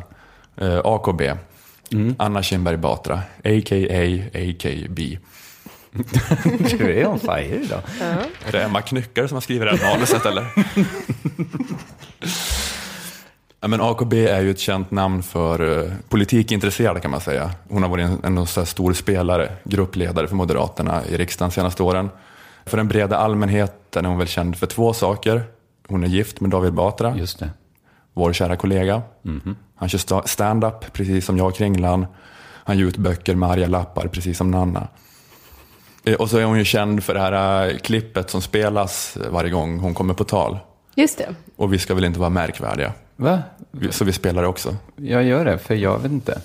Eh, AKB. Anna Kinberg Batra, a.k.a. AKB. *laughs* Du är on fire idag. Är det Emma Knyckare som har skrivit det här manuset eller? *laughs* ja, men AKB är ju ett känt namn för eh, politikintresserade kan man säga. Hon har varit en, en så här stor spelare, gruppledare för Moderaterna i riksdagen de senaste åren. För den breda allmänheten är hon väl känd för två saker. Hon är gift med David Batra, Just det. vår kära kollega. Han kör sta- stand-up, precis som jag Kringlan. Han ger ut böcker med arga lappar, precis som Nanna. Eh, Och så är hon ju känd för det här eh, klippet som spelas varje gång hon kommer på tal. Just det. Och vi ska väl inte vara märkvärdiga. Va? Så vi spelar det också. Jag gör det, för jag vet inte.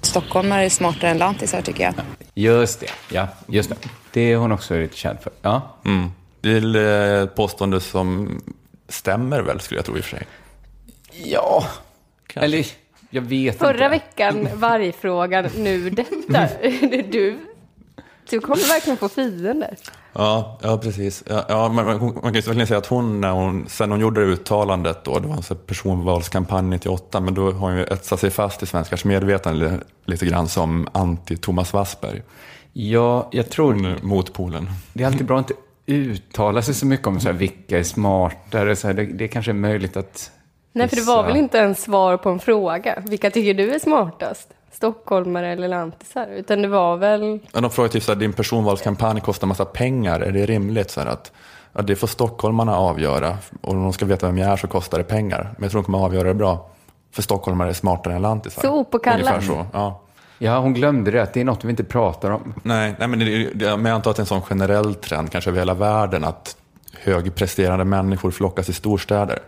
Stockholmare är smartare än lantisar tycker jag. Just det, ja, just det. Det är hon också lite känd för. Ja. Mm. Det är väl, eh, ett påstående som stämmer väl, skulle jag tro i och för sig. Ja. Eller, jag vet Förra inte. veckan vargfrågan, nu detta. Du, *laughs* du kommer verkligen få fiender. Ja, ja precis. Ja, ja, man, man, man kan ju verkligen säga att hon, när hon, sen hon gjorde det uttalandet då, det var en personvalskampanj 98, men då har hon ju etsat sig fast i svenskars medvetande lite, lite grann som anti-Thomas Wassberg. Ja, jag tror... Hon motpolen. Det är alltid bra att inte uttala sig så mycket om så här, vilka är smartare. Så här, det, det kanske är möjligt att... Nej, för det var väl inte ens svar på en fråga. Vilka tycker du är smartast? Stockholmare eller lantisar? Utan det var väl... Ja, de frågar typ så här, din personvalskampanj kostar massa pengar, är det rimligt? Så här att, ja, det får stockholmarna avgöra, och om de ska veta vem jag är så kostar det pengar. Men jag tror de kommer avgöra det bra. För stockholmare är smartare än lantisar. Så opåkallat. Ungefär så, ja. Ja, hon glömde det, att det är något vi inte pratar om. Nej, nej men, det, det, men jag antar att det är en sån generell trend, kanske över hela världen, att högpresterande människor flockas i storstäder.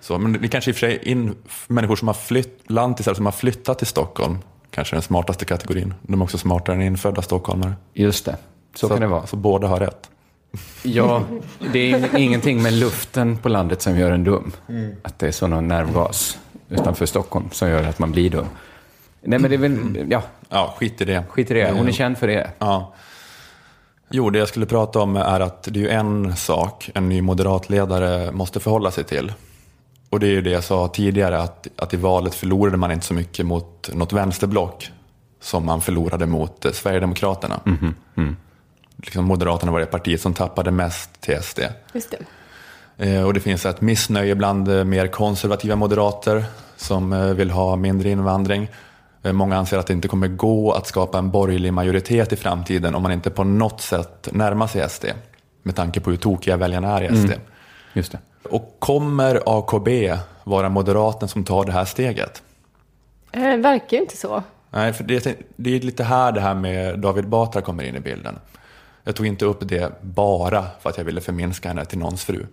Så, men det kanske i och för sig in, människor som har flytt, lantisar som har flyttat till Stockholm, kanske den smartaste kategorin. De är också smartare än infödda stockholmare. Just det, så, kan det vara. Så båda har rätt. *laughs* Ja, det är ingenting med luften på landet som gör en dum. Mm. Att det är sån nervgas utanför Stockholm som gör att man blir dum. Nej, men det är väl, ja, Ja, skit i det. skit i det. Hon är känd för det. Ja. Jo, det jag skulle prata om är att det är ju en sak en ny moderatledare måste förhålla sig till. Och det är ju det jag sa tidigare, att, att i valet förlorade man inte så mycket mot något vänsterblock som man förlorade mot eh, Sverigedemokraterna. Liksom Moderaterna var det partiet som tappade mest till SD. Just det. Eh, Och det finns ett missnöje bland eh, mer konservativa moderater som eh, vill ha mindre invandring. Eh, Många anser att det inte kommer gå att skapa en borgerlig majoritet i framtiden om man inte på något sätt närmar sig SD. Med tanke på hur tokiga väljarna är i SD. Just det. Och kommer AKB vara moderaten som tar det här steget? Eh, verkar ju inte så. Nej, för det, det är lite här det här med David Batra kommer in i bilden. Jag tog inte upp det bara för att jag ville förminska henne till någons fru.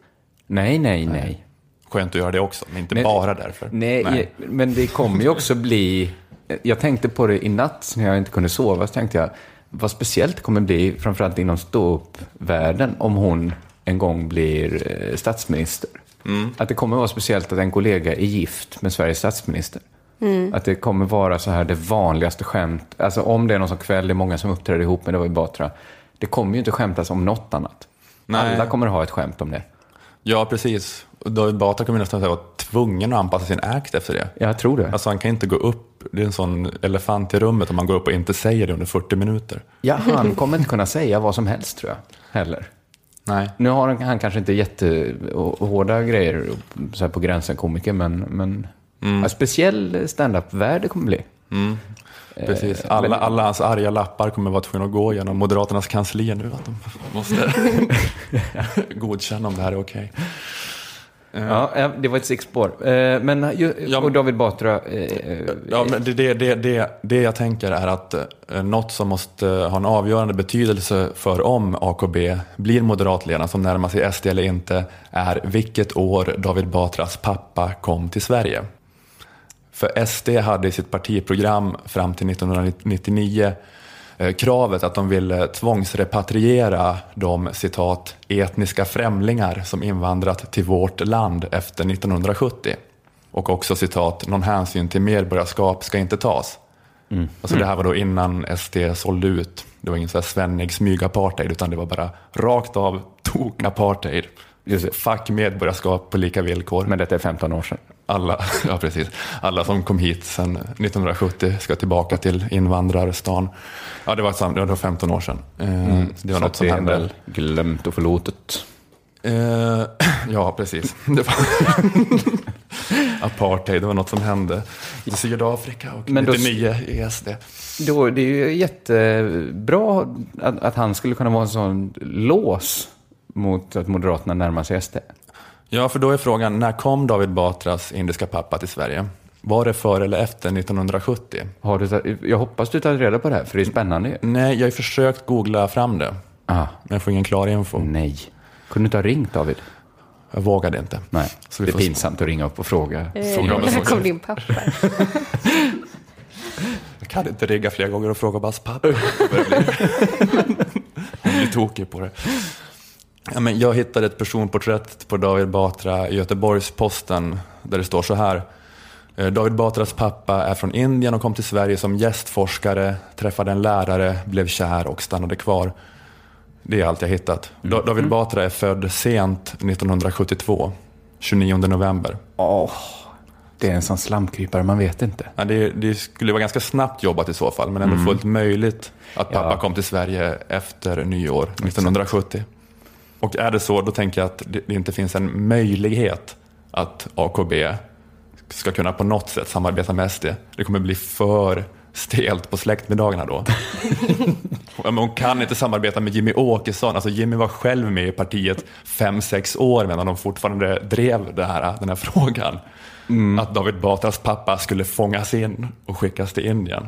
Nej, nej, nej. Skönt att göra det också, men inte Men- bara därför. Nej, men det kommer ju också bli... Jag tänkte på det i natt när jag inte kunde sova. Så tänkte jag, vad speciellt det kommer bli, framförallt inom ståuppvärlden, om hon en gång blir eh, statsminister. Att det kommer vara speciellt att en kollega är gift med Sveriges statsminister. Att det kommer vara så här det vanligaste skämt. Alltså om det är någon sån kväll, det är många som uppträder ihop med det var ju Batra. Det kommer ju inte skämtas om något annat. Nej. Alla kommer ha ett skämt om det. Ja, precis. David Batra kommer nästan att vara tvungen att anpassa sin act efter det. Jag tror det. Alltså han kan inte gå upp, det är en sån elefant i rummet om man går upp och inte säger det under 40 minuter. Ja, han kommer inte kunna säga vad som helst tror jag, heller. Nej. Nu har han, han kanske inte jättehårda grejer, så på gränsen komiker, men, men Mm. ja, speciell standup-värld det kommer bli. Precis. Alla, alla hans arga lappar kommer vara tvungna att gå genom Moderaternas kansli nu. Att de måste *laughs* *laughs* godkänna om det här är okej. Ja, ja, det var ett stickspår. Eh, Men, och David Batra, eh, Ja, men det, det, det, det, jag tänker är att eh, något som måste ha en avgörande betydelse för om AKB blir moderatledaren som närmar sig SD eller inte är vilket år David Batras pappa kom till Sverige. För SD hade i sitt partiprogram fram till 1999 eh, kravet att de ville tvångsrepatriera de citat etniska främlingar som invandrat till vårt land efter 1970. Och också citat, någon hänsyn till medborgarskap ska inte tas. Alltså det här var då innan SD sålde ut. Det var ingen så här svennig smygapartheid utan det var bara rakt av tok-apartheid. Just det. Fuck medborgarskap på lika villkor. men detta är 15 år sedan. Alla, *laughs* ja, precis. Alla som kom hit sedan 1970 ska tillbaka till invandrarstan. Ja, det var, det var 15 år sedan. Eh, det var Mm. Så något som hände. väl glömt och förlåtet. Eh, *clears throat* ja, precis. *laughs* Det var *laughs* Apartheid, det var något som hände i Sydafrika och Men då- 99 i SD. Då, det är ju jättebra att, att han skulle kunna vara en sån lås mot att Moderaterna närmar sig SD. Ja, för då är frågan, när kom David Batras indiska pappa till Sverige? Var det före eller efter 1970? Har du, ta- jag hoppas du tar reda på det här, för det är spännande. Nej, jag har försökt googla fram det, Ah, men jag får ingen klar info. nej. Kunde du inte ha ringt David? Jag vågade inte. Nej, det är pinsamt att ringa upp och fråga. Eh, Fråga om det När kom din pappa? *laughs* Jag kan inte ringa flera gånger och fråga bara pappa. *laughs* Hon blir *laughs* tokig på det. Ja, men jag hittade ett personporträtt på David Batra i Göteborgs-Posten där det står så här. Eh, David Batras pappa är från Indien och kom till Sverige som gästforskare, träffade en lärare, blev kär och stannade kvar. Det är allt jag hittat. Da- David Batra är född sent 1972, 29 november. Åh, det är en sån slamkrypare, man vet inte. Ja, det, det skulle vara ganska snabbt jobbat i så fall, men ändå fullt möjligt att pappa Ja. kom till Sverige efter nyår 1970. Och är det så, då tänker jag att det, inte finns en möjlighet att AKB ska kunna på något sätt samarbeta med SD. Det kommer bli för stelt på släktmiddagarna då. *laughs* Hon kan inte samarbeta med Jimmy Åkesson. Alltså Jimmy var själv med i partiet fem sex år medan de fortfarande drev det här, den här frågan. Att David Batras pappa skulle fångas in och skickas till Indien.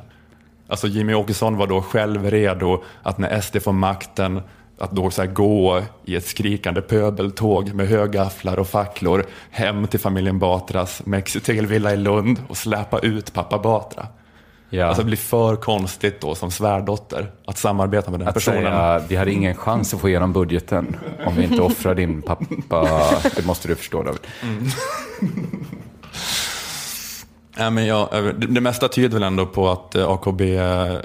Alltså Jimmy Åkesson var då själv redo att när SD får makten att då så gå i ett skrikande pöbeltåg med högafflar och facklor hem till familjen Batras Mexitegelvilla i Lund och släpa ut pappa Batra. Ja. Alltså det blir för konstigt då som svärdotter att samarbeta med den Att personen. säga, vi hade ingen chans att få igenom budgeten om vi inte *laughs* offrar din pappa. Det måste du förstå David. *laughs* Ja, men jag, det, det mesta tyder väl ändå på att eh, AKB eh,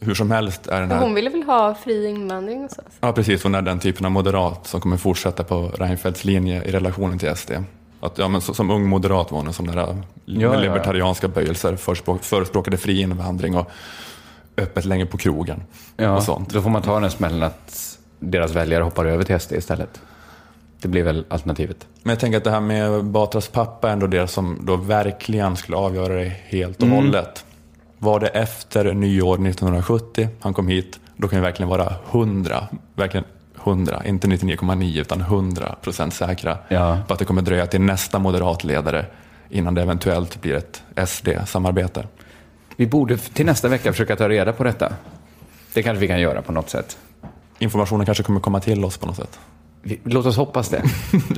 hur som helst är den här... Hon ville väl ha fri invandring och så? Ja, precis. Hon är den typen av moderat som kommer fortsätta på Reinfeldts linje i relationen till SD. Att, ja, men så, som ung moderat var hon som där, med ja, ja. libertarianska böjelser förespråk, förespråkade fri invandring och öppet länge på krogen. Ja, och sånt. Då får man ta den smällen att deras väljare hoppar över till SD istället. Det blir väl alternativet. Men jag tänker att det här med Batras pappa är ändå det som då verkligen skulle avgöra det helt och hållet. Var det efter nyår 1970 han kom hit, då kan vi verkligen vara 100, verkligen 100, inte 99,9 utan 100 procent säkra Ja. på att det kommer dröja till nästa moderatledare innan det eventuellt blir ett SD-samarbete. Vi borde till nästa vecka försöka ta reda på detta. Det kanske vi kan göra på något sätt. Informationen kanske kommer komma till oss på något sätt. Vi, låt oss hoppas det.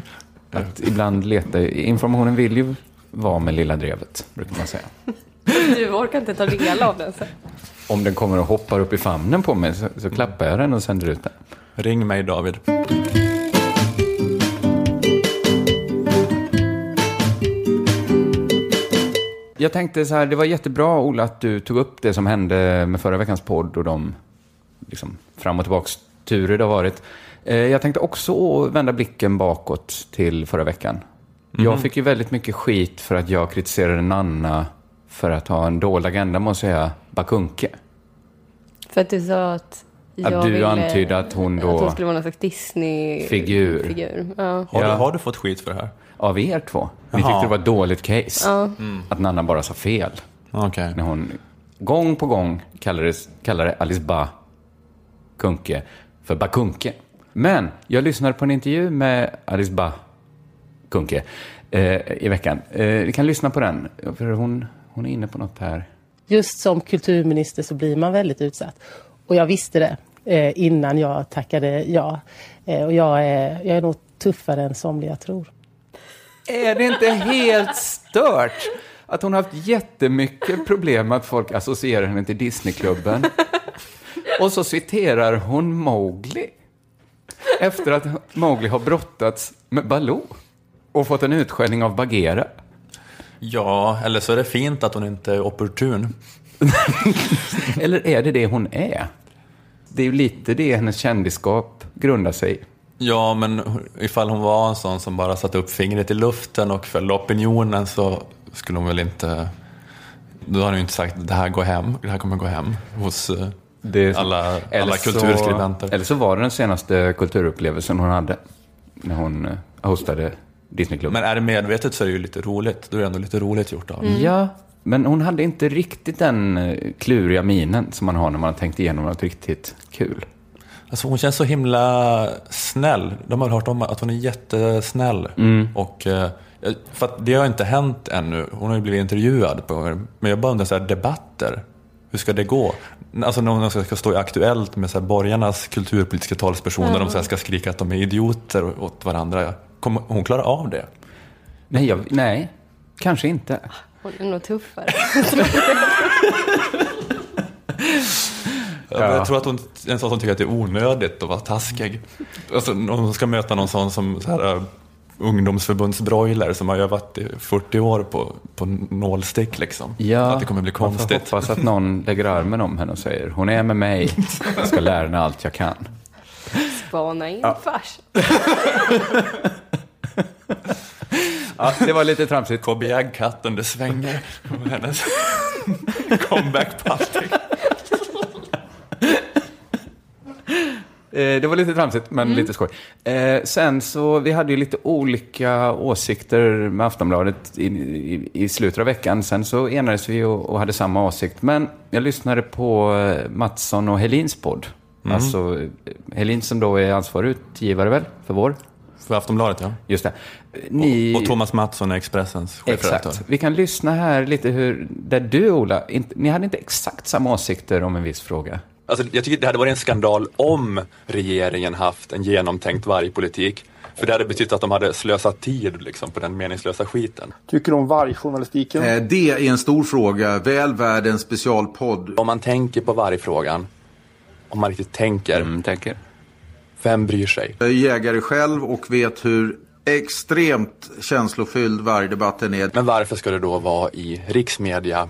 *laughs* Att ibland leta, informationen vill ju vara med lilla drevet, brukar man säga. Du orkar inte ta del av den sen. Om den kommer och hoppar upp i famnen på mig så, så klappar jag den och sänder ut den. Ring mig David. Jag tänkte så här, det var jättebra Ola att du tog upp det som hände med förra veckans podd och de liksom, fram och tillbaks turer det har varit. Eh, Jag tänkte också vända blicken bakåt till förra veckan. Jag fick ju väldigt mycket skit för att jag kritiserade Nanna för att ha en dold agenda, måste jag säga, Bakunke. För att du sa att Att jag du ville, antydde att hon då- Att hon skulle vara någon slags Disney-figur. Figur. Ja. Har, du, har du fått skit för det här? Av er två. Ni tyckte Jaha. det var ett dåligt case. Ja. Att Nanna bara sa fel. Okej. När hon gång på gång kallade, kallade Alice Bah Kunke för Bakunke. Men jag lyssnade på en intervju med Alice Bah Kunke eh, i veckan. Eh, vi kan lyssna på den, för hon, hon är inne på något här. Just som kulturminister så blir man väldigt utsatt. Och jag visste det eh, innan jag tackade ja. Eh, och jag är, jag är nog tuffare än somliga tror. Är det inte helt stört? Att hon har haft jättemycket problem med att folk associerar henne till Disneyklubben. Och så citerar hon Mowgli. Efter att Mowgli har brottats med Baloo. Och fått en utskällning av Bagheera. Ja, eller så är det fint att hon inte är opportun. *laughs* Eller är det det hon är? Det är ju lite det hennes kändisskap grundar sig i. Ja, men ifall hon var en sån som bara satte upp fingret i luften och följde opinionen så skulle hon väl inte... Då hade hon ju inte sagt det här går hem, det här kommer gå hem hos eh, Det- alla, alla så- kulturskribenter. Eller så var det den senaste kulturupplevelsen hon hade. När hon eh, hostade Disneyklubben. Men är det medvetet så är det ju lite roligt. Då är det ändå lite roligt gjort av Mm. Ja, men hon hade inte riktigt den eh, kluriga minen som man har när man har tänkt igenom något riktigt kul. Alltså hon känns så himla snäll. De har hört om att hon är jättesnäll. Mm. Och, eh, för att det har inte hänt ännu. Hon har ju blivit intervjuad. På, men jag bara undrar, så här, debatter, hur ska det gå? Alltså när hon ska stå i Aktuellt med så här, borgarnas kulturpolitiska talspersoner. Mm. De så här, ska skrika att de är idioter åt varandra. Kommer hon klara av det? Nej, jag, nej, kanske inte. Hon är nog tuffare. Ja. Jag tror att hon är en sån som tycker att det är onödigt att vara taskig. Alltså, om hon ska möta någon sån som så här, uh, ungdomsförbundsbroiler som har övat i 40 år på, på nålstick. Liksom. Ja, att det kommer bli Man får konstigt. hoppas att någon lägger armen om henne och säger hon är med mig, jag ska lära henne allt jag kan. Spana in Ja. fars. *laughs* Ja, det var lite tramsigt. KBJ-katten, det svänger. Hennes *laughs* comeback-party. Eh, Det var lite tramsigt, men lite skoj. Eh, sen så, vi hade ju lite olika åsikter med Aftonbladet i, i, i slutet av veckan. Sen så enades vi och, och hade samma åsikt. Men jag lyssnade på eh, Mattsson och Helins podd. Alltså, eh, Helin som då är ansvarig utgivare väl, för vår. För Aftonbladet, ja. Just det. Ni... Och, och Thomas Mattsson är Expressens chefredaktör. Exakt. Vi kan lyssna här lite hur, där du Ola, inte, ni hade inte exakt samma åsikter om en viss fråga. Alltså, jag tycker det hade varit en skandal om regeringen haft en genomtänkt vargpolitik. För det hade betytt att de hade slösat tid liksom, på den meningslösa skiten. Tycker du om vargjournalistiken? Eh, Det är en stor fråga, väl värd en specialpodd. Om man tänker på vargfrågan, om man riktigt tänker, Mm, tänker. Vem bryr sig? Jag är jägare själv och vet hur extremt känslofylld vargdebatten är. Men varför ska det då vara i riksmedia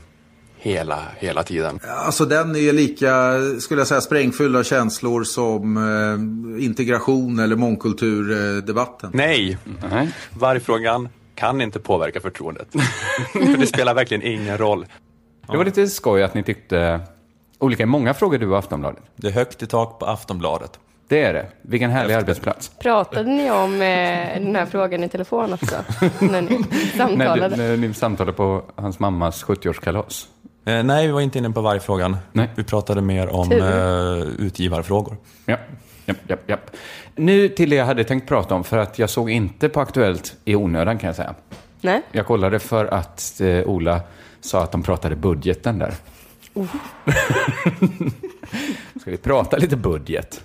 hela, hela tiden? Alltså den är lika, skulle jag säga, sprängfylld av känslor som eh, integration eller mångkulturdebatten. Nej, Nej. vargfrågan kan inte påverka förtroendet. *laughs* För det spelar verkligen ingen roll. Det var lite skoj att ni tyckte olika i många frågor du och Aftonbladet. Det är högt i tak på Aftonbladet. Det är det. Vilken härlig arbetsplats. Pratade ni om eh, den här frågan i telefon också? *laughs* när ni När, samtalade? du- när ni samtalade på hans mammas 70-årskalas. Eh, nej, vi var inte inne på vargfrågan. Nej. Vi pratade mer om eh, utgivarfrågor. Ja. Japp, japp, japp. Nu till det jag hade tänkt prata om, för att jag såg inte på Aktuellt i onödan kan jag säga. Nej? Jag kollade för att eh, Ola sa att de pratade budgeten där. *laughs* Ska vi prata lite budget?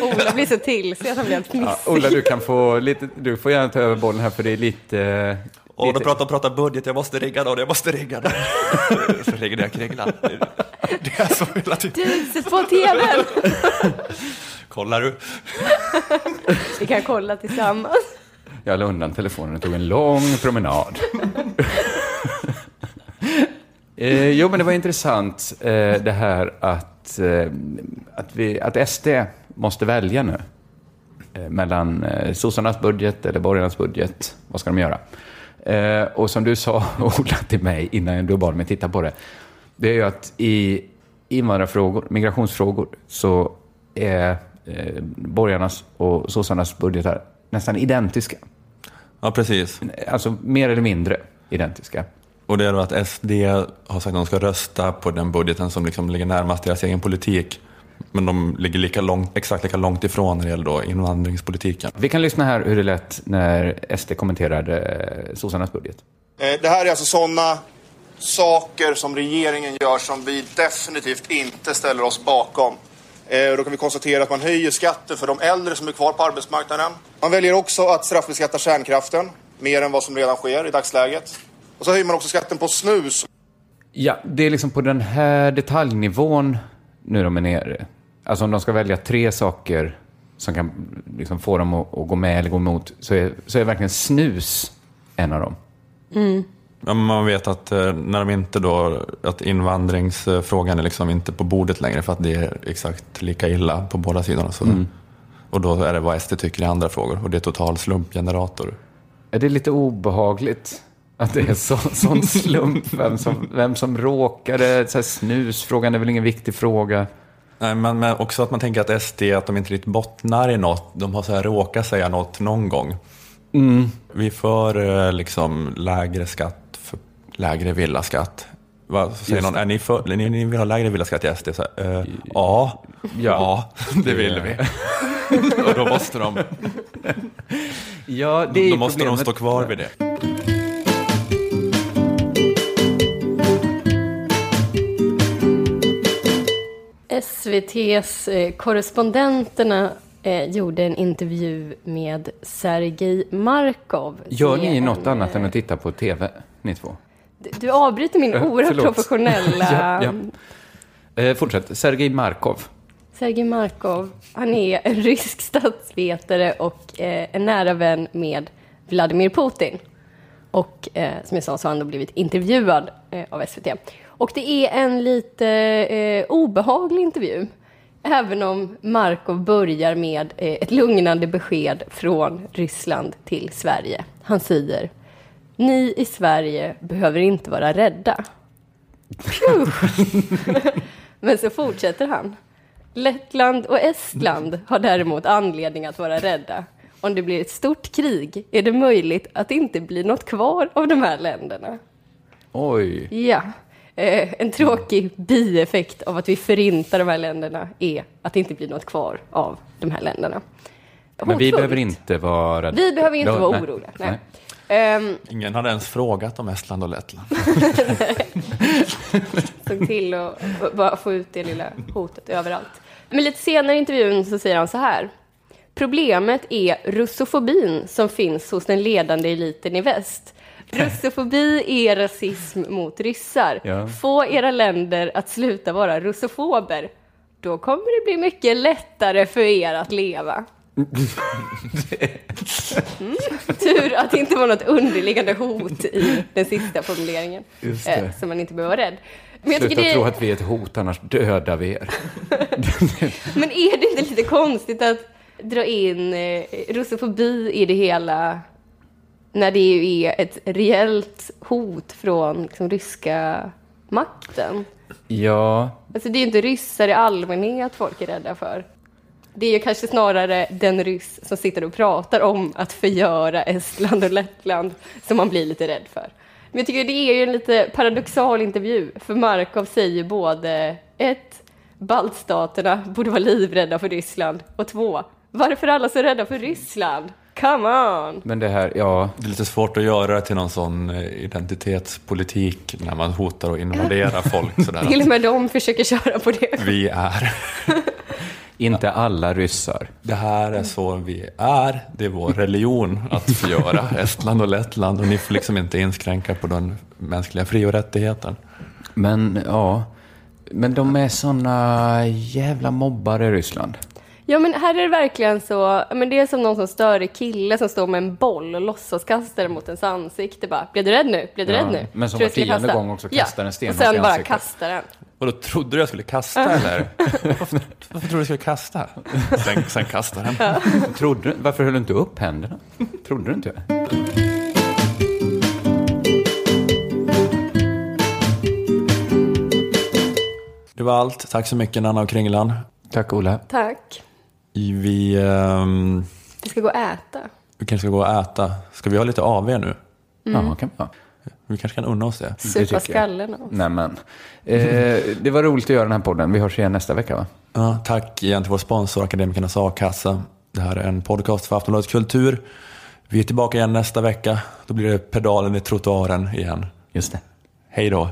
Ola blir så till sig att han blir helt Ja, fnissig. Ola, du kan få lite, du får gärna ta över bollen här för det är lite... Och lite de pratar, pratar budget, jag måste rigga då, jag måste rigga då. *laughs* så riggade jag kringlan. Det är så hela tiden. Du, sätt på tvn! Kollar du? Vi kan kolla tillsammans. Jag la undan telefonen och tog en lång promenad. *laughs* eh, jo, men det var intressant eh, det här att, eh, att, vi, att SD måste välja nu. Eh, mellan eh, sossarnas budget eller borgarnas budget. Vad ska de göra? Och som du sa, *laughs* Ola, till mig innan du bad mig titta på det. Det är ju att i invandrarfrågor, migrationsfrågor, så är borgarnas och sossarnas budgetar nästan identiska. Ja, precis. Alltså mer eller mindre identiska. Och det är då att SD har sagt att de ska rösta på den budgeten som liksom ligger närmast deras egen politik. Men de ligger lika långt, exakt lika långt ifrån när det gäller då invandringspolitiken. Vi kan lyssna här hur det lät när SD kommenterade eh, sossarnas budget. Eh, Det här är alltså sådana saker som regeringen gör som vi definitivt inte ställer oss bakom. Eh, och Då kan vi konstatera att man höjer skatten för de äldre som är kvar på arbetsmarknaden. Man väljer också att straffbeskatta kärnkraften mer än vad som redan sker i dagsläget. Och så höjer man också skatten på snus. Ja, det är liksom på den här detaljnivån nu de är nere. Alltså om de ska välja tre saker som kan liksom få dem att, att gå med eller gå emot så är, så är verkligen snus en av dem. Ja, men man vet att eh, när de inte då, att invandringsfrågan är liksom inte på bordet längre för att det är exakt lika illa på båda sidorna. Så, Och då är det vad SD tycker i andra frågor och det är total slumpgenerator. Är det lite obehagligt att det är så, sån slump vem som, vem som råkade? Så här, snusfrågan är väl ingen viktig fråga? Nej, men, men också att man tänker att SD, att de inte riktigt bottnar i något. De har så här råkat säga något någon gång. Vi är för eh, liksom lägre skatt, för lägre villaskatt. Va, så säger Just någon, är ni, för, ni, ni vill ha lägre villaskatt i SD? Så här, eh, ja, Ja, det vill vi. *laughs* Och då måste de, Ja, det är då måste de stå kvar vid det. SVTs eh, korrespondenterna eh, gjorde en intervju med Sergej Markov. Gör ni en, något annat än eh, att titta på tv, ni två? Du, du avbryter min Eh, oerhört professionella... *laughs* ja, ja. Eh, fortsätt. Sergej Markov. Sergej Markov, han är en rysk statsvetare och eh, en nära vän med Vladimir Putin. Och eh, som jag sa så har han då blivit intervjuad eh, av SVT. Och det är en lite eh, obehaglig intervju. Även om Markov börjar med eh, ett lugnande besked från Ryssland till Sverige. Han säger Ni i Sverige behöver inte vara rädda. *laughs* Men så fortsätter han. Lettland och Estland har däremot anledning att vara rädda. Om det blir ett stort krig är det möjligt att det inte blir något kvar av de här länderna. Oj. Ja, en tråkig bieffekt av att vi förintar de här länderna är att det inte blir något kvar av de här länderna. Men vi behöver inte vara. Vi behöver inte vara nej. oroliga. Nej. Ehm, Ingen hade ens frågat om Estland och Lettland. *laughs* såg till att bara få ut det lilla hotet överallt. Men lite senare i intervjun så säger han så här. Problemet är russofobin som finns hos den ledande eliten i väst. Russofobi är rasism mot ryssar. Ja. Få era länder att sluta vara russofober. Då kommer det bli mycket lättare för er att leva. Mm. Tur att det inte var något underliggande hot i den sista formuleringen. Eh, så man inte behöver vara rädd. Men jag Sluta det tro att vi är ett hot, annars dödar vi er. *laughs* men är det inte lite konstigt att dra in eh, russofobi i det hela när det ju är ett reellt hot från liksom, ryska makten? Ja, Alltså det är ju inte ryssar i allmänhet folk är rädda för. Det är ju kanske snarare den ryss som sitter och pratar om att förgöra Estland och Lettland som man blir lite rädd för. Men jag tycker det är ju en lite paradoxal intervju, för Markov säger ju både ett, baltstaterna borde vara livrädda för Ryssland, och två, varför är alla så rädda för Ryssland? Come on! men det här, ja. Det är lite svårt att göra till någon sån eh, identitetspolitik när man hotar att invadera *laughs* folk sådär. Till och med de försöker köra på det. Vi är. *laughs* Inte alla ryssar. Det här är så vi är. Det är vår religion att förgöra *laughs* Estland och Lettland och ni får liksom inte inskränka på den mänskliga fri och rättigheten. Men ja, men de är såna jävla mobbare i Ryssland. Ja men här är det verkligen så, men det är som någon som stör kille som står med en boll och låtsas kasta den mot ens ansikte bara. Blir du rädd nu? Blir du Ja, rädd nu? men som var tionde gång också kastar en sten och mot sen bara kastar den. Och då trodde du jag skulle kasta eller? Varför, varför trodde du jag skulle kasta? Sen, sen kasta den. Trodde du, varför höll du inte upp händerna? Trodde du inte det? Det var allt. Tack så mycket Nanna och Kringlan. Tack Ola. Tack. Vi, ehm, Vi ska gå och äta. vi kanske ska gå och äta. Ska vi ha lite AV nu? Mm. Ja, kan vi ha. Vi kanske kan unna oss det. Supa skallen av. Nej men. Eh, det var roligt att göra den här podden. Vi hörs igen nästa vecka va? Ja, tack igen till vår sponsor Akademikernas A-kassa. Det här är en podcast för Aftonbladet Kultur. Vi är tillbaka igen nästa vecka. Då blir det pedalen i trottoaren igen. Just det. Hej då.